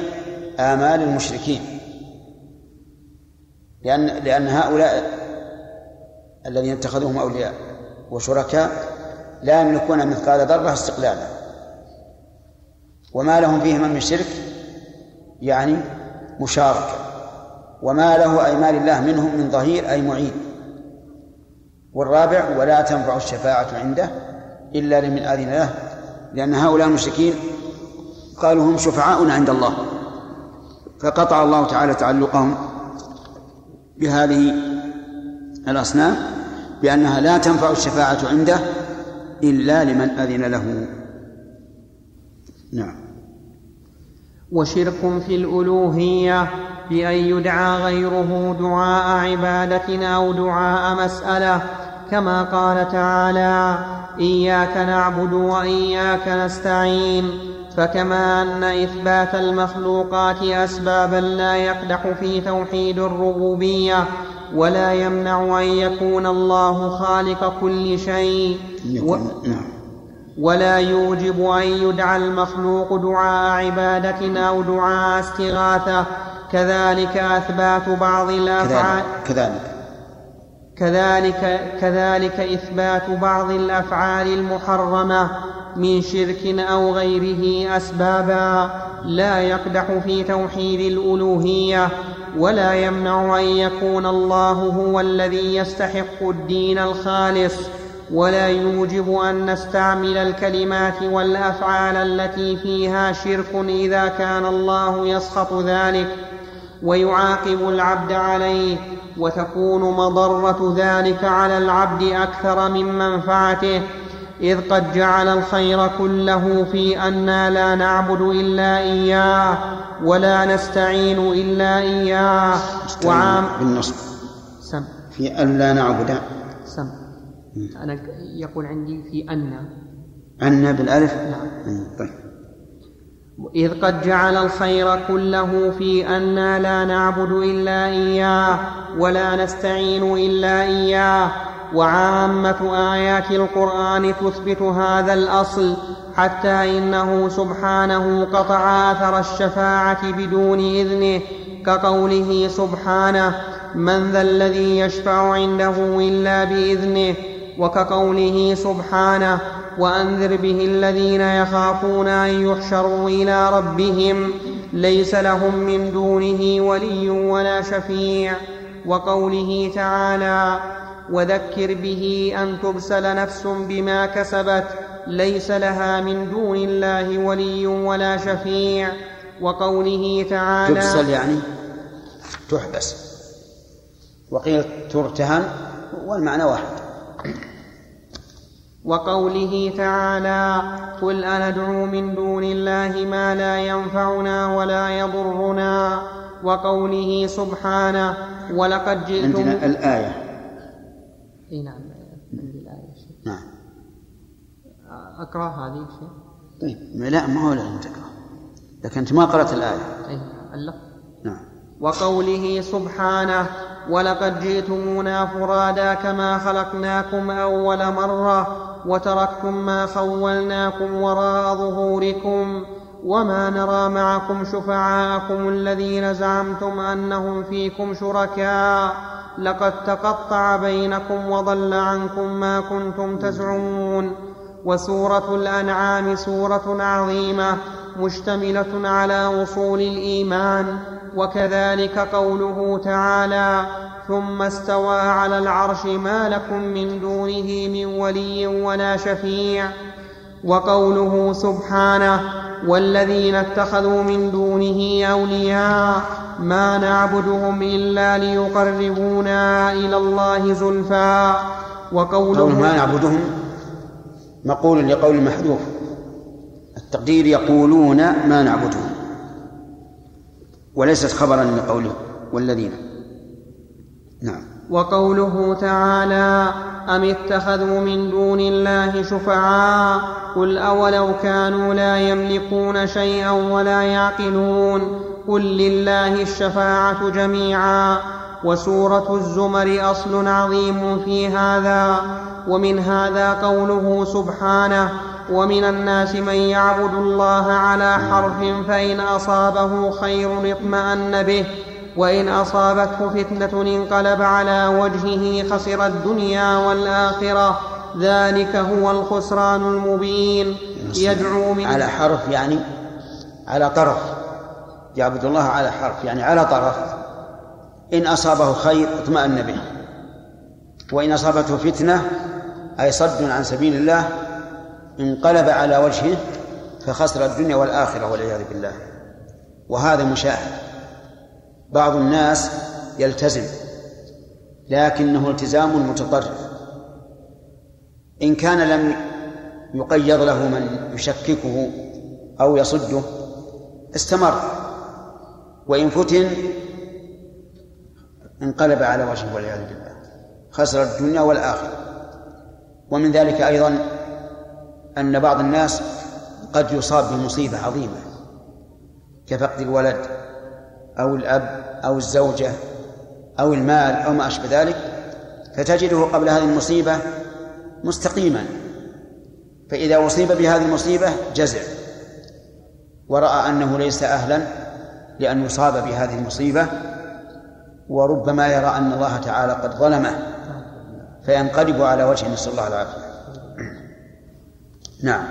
آمال المشركين. لأن لأن هؤلاء الذين اتخذوهم أولياء وشركاء لا يملكون مثقال ذرة استقلالا. وما لهم فيهما من شرك يعني مشاركة. وما له أي مال الله منهم من ظهير أي معين. والرابع ولا تنفع الشفاعة عنده إلا لمن آذن له لأن هؤلاء المشركين قالوا هم شفعاؤنا عند الله. فقطع الله تعالى تعلقهم بهذه الأصنام بأنها لا تنفع الشفاعة عنده إلا لمن أذن له. نعم. وشرك في الألوهية بأن يدعى غيره دعاء عبادة أو دعاء مسألة كما قال تعالى إياك نعبد وإياك نستعين. فكما أن إثبات المخلوقات أسبابا لا يقدح في توحيد الربوبية ولا يمنع أن يكون الله خالق كل شيء. و... ولا يوجب أن يدعى المخلوق دعاء عبادة أو دعاء استغاثة. كذلك أثبات بعض الأفعال كذلك. كذلك كذلك إثبات بعض الأفعال المحرمة. من شرك أو غيره أسبابا لا يقدح في توحيد الألوهية ولا يمنع أن يكون الله هو الذي يستحق الدين الخالص ولا يوجب أن نستعمل الكلمات والأفعال التي فيها شرك إذا كان الله يسخط ذلك ويعاقب العبد عليه وتكون مضرة ذلك على العبد أكثر من منفعته إذ قد جعل الخير كله في أنا لا نعبد إلا إياه ولا نستعين إلا إياه. وعام بالنصب سم. في أن لا نعبد. سم. أنا يقول عندي في أن. أن بالألف؟ نعم. طيب. إذ قد جعل الخير كله في أنا لا نعبد إلا إياه ولا نستعين إلا إياه. وعامة آيات القرآن تثبت هذا الأصل حتى إنه سبحانه قطع أثر الشفاعة بدون إذنه كقوله سبحانه من ذا الذي يشفع عنده إلا بإذنه وكقوله سبحانه وأنذر به الذين يخافون أن يحشروا إلى ربهم ليس لهم من دونه ولي ولا شفيع وقوله تعالى وذكر به أن تبسل نفس بما كسبت ليس لها من دون الله ولي ولا شفيع وقوله تعالى تبسل يعني تحبس. وقيل ترتهن والمعنى واحد. وقوله تعالى قل أندعو من دون الله ما لا ينفعنا ولا يضرنا. وقوله سبحانه ولقد جئتم عندنا الآية. إي نعم عندي الآية نعم. أقرأ هذه شيء طيب لا ما هو لازم تقرأ. لكن أنت ما قرأت الآية. أي اللفظ نعم. وقوله سبحانه ولقد جئتمونا فرادا كما خلقناكم أول مرة وتركتم ما خولناكم وراء ظهوركم وما نرى معكم شفعاءكم الذين زعمتم انهم فيكم شركاء لقد تقطع بينكم وضل عنكم ما كنتم تزعمون وسوره الانعام سوره عظيمه مشتمله على وصول الايمان وكذلك قوله تعالى ثم استوى على العرش ما لكم من دونه من ولي ولا شفيع وقوله سبحانه والذين اتخذوا من دونه أولياء ما نعبدهم إلا ليقربونا إلى الله زلفى وقوله قول ما نعبدهم؟ مقول لقول محذوف. التقدير يقولون ما نعبدهم. وليست خبرا لقوله والذين. نعم. وقوله تعالى أم اتخذوا من دون الله شفعاء قل أولو كانوا لا يملكون شيئا ولا يعقلون قل لله الشفاعة جميعا وسورة الزمر أصل عظيم في هذا ومن هذا قوله سبحانه ومن الناس من يعبد الله على حرف فإن أصابه خير اطمأن به وإن أصابته فتنة انقلب على وجهه خسر الدنيا والآخرة ذلك هو الخسران المبين. يدعو من على حرف يعني على طرف. يعبد الله على حرف يعني على طرف. إن أصابه خير اطمأن به. وإن أصابته فتنة أي صد عن سبيل الله انقلب على وجهه فخسر الدنيا والآخرة والعياذ بالله. وهذا مشاهد. بعض الناس يلتزم لكنه التزام متطرف إن كان لم يقيض له من يشككه أو يصده استمر. وإن فتن انقلب على وجهه والعياذ بالله. خسر الدنيا والآخرة. ومن ذلك أيضا أن بعض الناس قد يصاب بمصيبة عظيمة كفقد الولد أو الأب أو الزوجة أو المال أو ما أشبه ذلك فتجده قبل هذه المصيبة مستقيما. فإذا أصيب بهذه المصيبة جزع. ورأى أنه ليس أهلا لأن يصاب بهذه المصيبة وربما يرى أن الله تعالى قد ظلمه فينقلب على وجهه. نسأل الله العافية. نعم.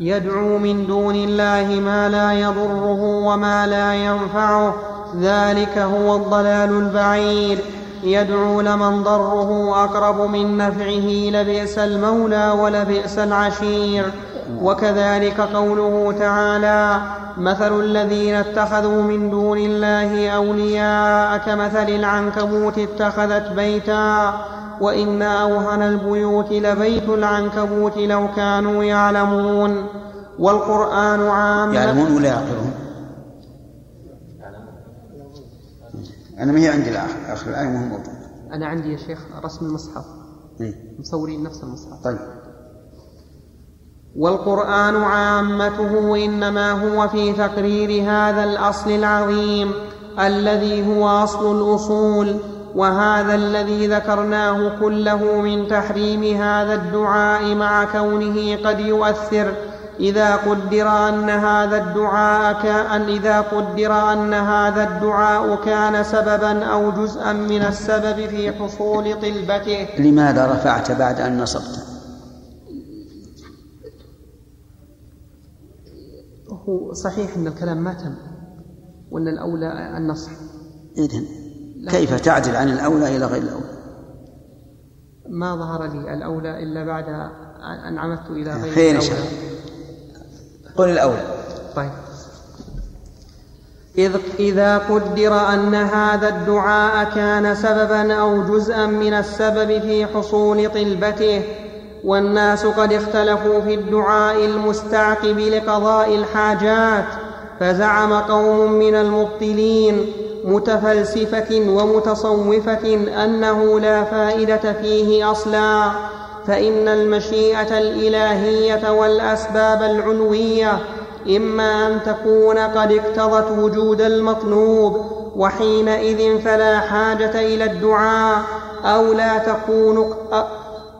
يدعو من دون الله ما لا يضره وما لا ينفعه ذلك هو الضلال البعيد. يدعو لمن ضره اقرب من نفعه لبئس المولى ولبئس العشير. وكذلك قوله تعالى مثل الذين اتخذوا من دون الله اولياء كمثل العنكبوت اتخذت بيتا. وان اوهن البيوت لبيت العنكبوت لو كانوا يعلمون. والقران عام يعلمون ولا يعقلون. أنا ما هي عندي الآخر. آخر الآية مو موجود أنا عندي يا شيخ رسم المصحف. إيه. مصورين نفس المصحف. طيب. والقرآن عامته إنما هو في تقرير هذا الأصل العظيم الذي هو أصل الأصول وهذا الذي ذكرناه كله من تحريم هذا الدعاء مع كونه قد يؤثر. إذا قدر أن هذا الدعاء كان إذا قدر أن هذا الدعاء كان سببا أو جزءا من السبب في حصول طلبته. لماذا رفعت بعد أن نصبت؟ هو صحيح أن الكلام ما تم وأن الأولى النصح. إذن كيف تعدل عن الأولى إلى غير الأولى؟ ما ظهر لي الأولى إلا بعد أن عمدت إلى غير الأولى. قل الأولى طيب. إذ إذا قدر أن هذا الدعاء كان سببا أو جزءا من السبب في حصول طلبته والناس قد اختلفوا في الدعاء المستعقب لقضاء الحاجات فزعم قوم من المبطلين متفلسفة ومتصوفة أنه لا فائدة فيه أصلا. فإن المشيئة الإلهية والأسباب العلوية إما أن تكون قد اقتضت وجود المطلوب وحينئذ فلا حاجة إلى الدعاء أو لا تكون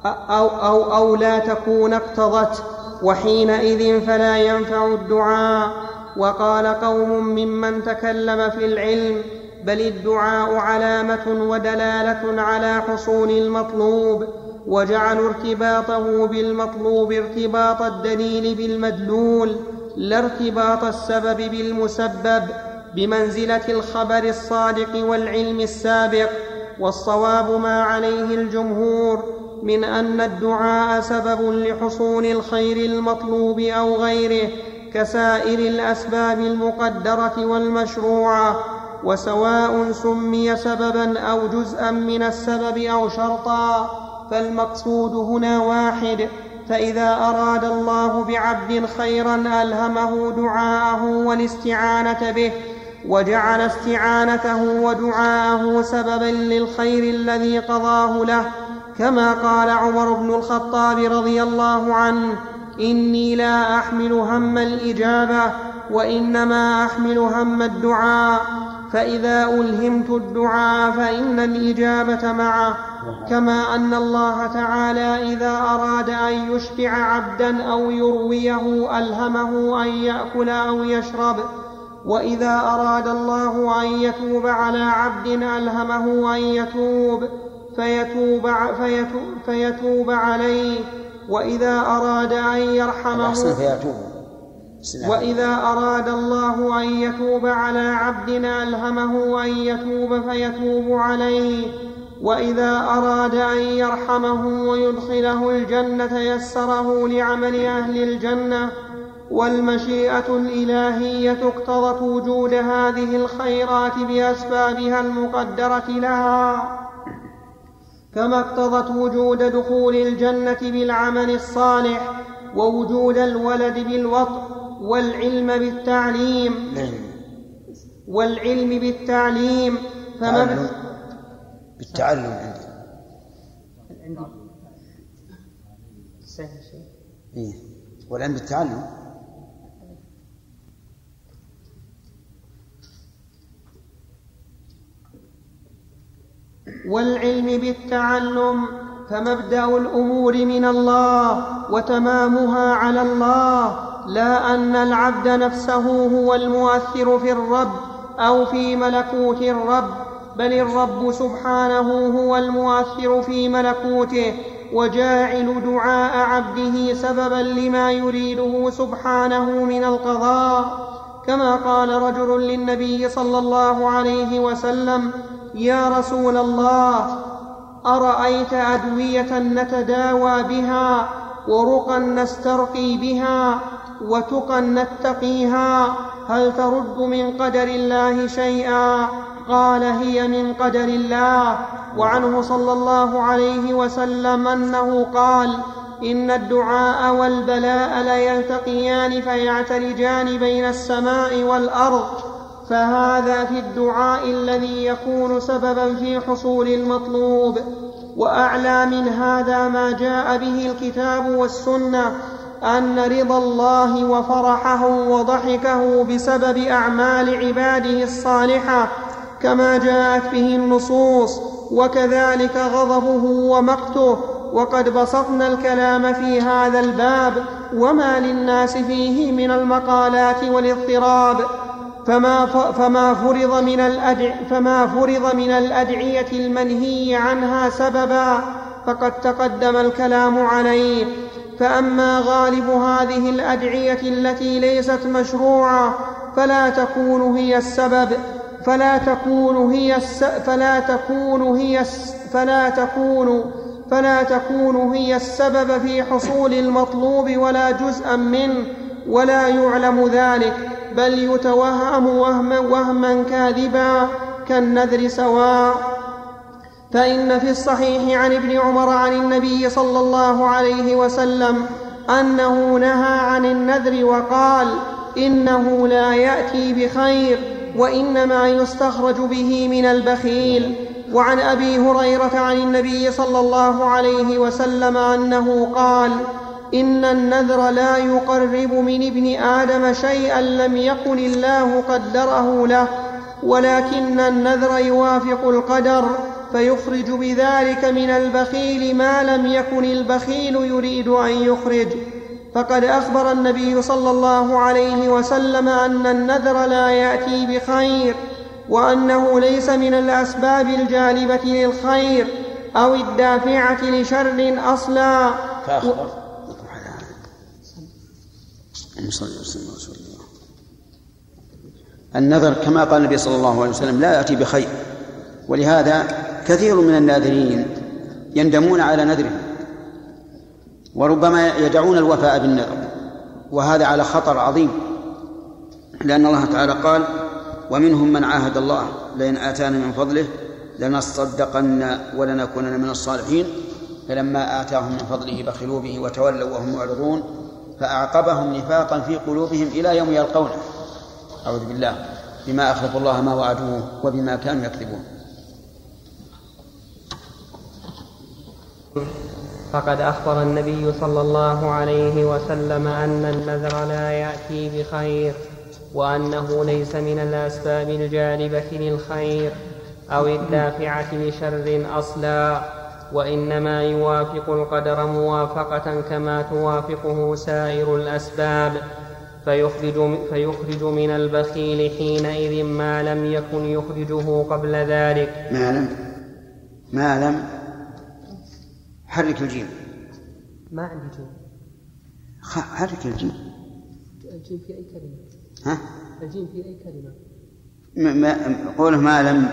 أو, أو, أو لا تكون اقتضت وحينئذ فلا ينفع الدعاء. وقال قوم ممن تكلم في العلم بل الدعاء علامة ودلالة على حصول المطلوب. وجعلوا ارتباطه بالمطلوب ارتباط الدليل بالمدلول لا ارتباط السبب بالمسبب بمنزلة الخبر الصادق والعلم السابق. والصواب ما عليه الجمهور من أن الدعاء سبب لحصول الخير المطلوب أو غيره كسائر الأسباب المقدرة والمشروعة. وسواء سمي سببا أو جزءا من السبب أو شرطا. فالمقصود هنا واحد فإذا أراد الله بعبد خيرا ألهمه دعاءه والاستعانة به وجعل استعانته ودعاءه سببا للخير الذي قضاه له. كما قال عمر بن الخطاب رضي الله عنه إني لا أحمل هم الإجابة وإنما أحمل هم الدعاء. فإذا ألهمت الدعاء فإن الإجابة معه كما أن الله تعالى إذا أراد أن يشبع عبدا أو يرويه ألهمه أن يأكل أو يشرب وإذا أراد الله أن يتوب على عبد ألهمه أن يتوب فيتوب, فيتوب, فيتوب عليه وإذا أراد أن يرحمه وإذا أراد الله أن يتوب على عبدنا ألهمه أن يتوب فيتوب عليه. وإذا أراد أن يرحمه ويدخله الجنة يسره لعمل أهل الجنة. والمشيئة الإلهية اقتضت وجود هذه الخيرات بأسبابها المقدرة لها. كما اقتضت وجود دخول الجنة بالعمل الصالح ووجود الولد بالوطء والعلم بالتعليم. والعلم بالتعليم. فما بالتعلم عندي. إيه؟ والعلم بالتعلم. والعلم بالتعلم فمبدأ الأمور من الله وتمامها على الله. لا أن العبد نفسه هو المؤثر في الرب أو في ملكوت الرب بل الرب سبحانه هو المؤثر في ملكوته وجاعل دعاء عبده سببا لما يريده سبحانه من القضاء. كما قال رجل للنبي صلى الله عليه وسلم يا رسول الله أرأيت أدوية نتداوى بها ورقا نسترقي بها وتقا نتقيها هل ترد من قدر الله شيئا؟ قال هي من قدر الله. وعنه صلى الله عليه وسلم أنه قال إن الدعاء والبلاء ليلتقيان فيعتلجان بين السماء والأرض. فهذا في الدعاء الذي يكون سببا في حصول المطلوب. وأعلى من هذا ما جاء به الكتاب والسنة أن رضا الله وفرحه وضحكه بسبب أعمال عباده الصالحة كما جاءت به النصوص وكذلك غضبه ومقته. وقد بسطنا الكلام في هذا الباب وما للناس فيه من المقالات والاضطراب. فما فما فرض من الأدع فما فرض من الأدعية المنهي عنها سببا فقد تقدم الكلام عليه. فأما غالب هذه الأدعية التي ليست مشروعة فلا تكون هي السبب فلا تكون هي الس فلا تكون هي الس فلا تكون فلا تكون هي السبب في حصول المطلوب ولا جزءا منه ولا يعلم ذلك بل يتوهم وهما, وهما كاذبا كالنذر سواء. فإن في الصحيح عن ابن عمر عن النبي صلى الله عليه وسلم أنه نهى عن النذر وقال إنه لا يأتي بخير وإنما يستخرج به من البخيل. وعن أبي هريرة عن النبي صلى الله عليه وسلم أنه قال إن النذر لا يقرب من ابن آدم شيئا لم يكن الله قدره له ولكن النذر يوافق القدر. فيخرج بذلك من البخيل ما لم يكن البخيل يريد أن يخرج. فقد أخبر النبي صلى الله عليه وسلم أن النذر لا يأتي بخير وأنه ليس من الأسباب الجالبة للخير أو الدافعة لشر أصلا. فأخبر. النذر كما قال النبي صلى الله عليه وسلم لا يأتي بخير ولهذا كثير من الناذرين يندمون على نذرهم وربما يدعون الوفاء بالنذر وهذا على خطر عظيم لأن الله تعالى قال ومنهم من عاهد الله لئن آتانا من فضله لنصدقن ولنكونن من الصالحين. فلما آتاهم من فضله بخلوا به وتولوا وهم معرضون فأعقبهم نفاقا في قلوبهم إلى يوم يلقونه. أعوذ بالله بما أخلفوا الله ما وعدوه وبما كانوا يكذبون. فقد أخبر النبي صلى الله عليه وسلم أن النذر لا يأتي بخير وأنه ليس من الأسباب الجالبة للخير أو الدافعة لشر أصلا وإنما يوافق القدر موافقة كما توافقه سائر الأسباب فيخرج, فيخرج من البخيل حينئذ ما لم يكن يخرجه قبل ذلك. ما لم ما لم حرك الجيم ما عندي جيم حرك الجيم الجيم في أي كلمة؟ ها؟ الجيم في أي كلمة؟ ما قوله ما لم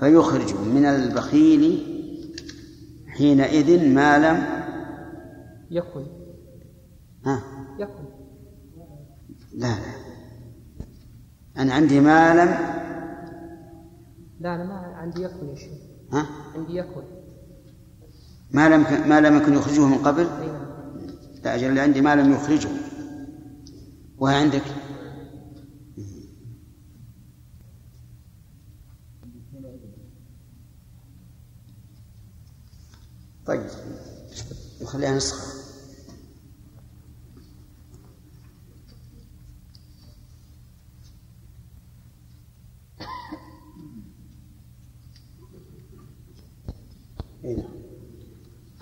فيخرج من البخيل حينئذ ما لم يكن ها؟ يكن لا لا. أنا عندي ما لم لا أنا ما عندي يكن يا شيخ. ها؟ عندي يكن ما لم ما لم يكن يخرجه من قبل؟ لا أجل عندي ما لم يخرجه. وهي عندك؟ طيب نخليها نسخة.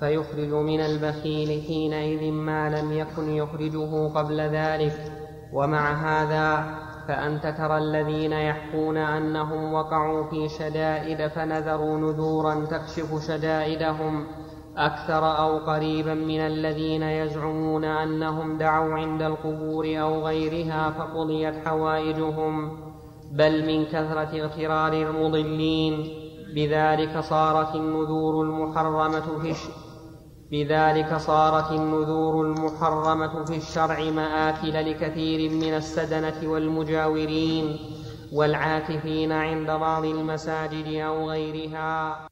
فيخرج من البخيل حينئذ ما لم يكن يخرجه قبل ذلك ومع هذا فأنت ترى الذين يحكون أنهم وقعوا في شدائد فنذروا نذورا تكشف شدائدهم أكثر أو قريبا من الذين يزعمون أنهم دعوا عند القبور أو غيرها فقضيت حوائجهم بل من كثرة اغترار المضلين. بذلك صارت النذور المحرمة في بذلك صارت النذور المحرمة في الشرع مآكل لكثير من السدنة والمجاورين والعاكفين عند بعض المساجد أو غيرها.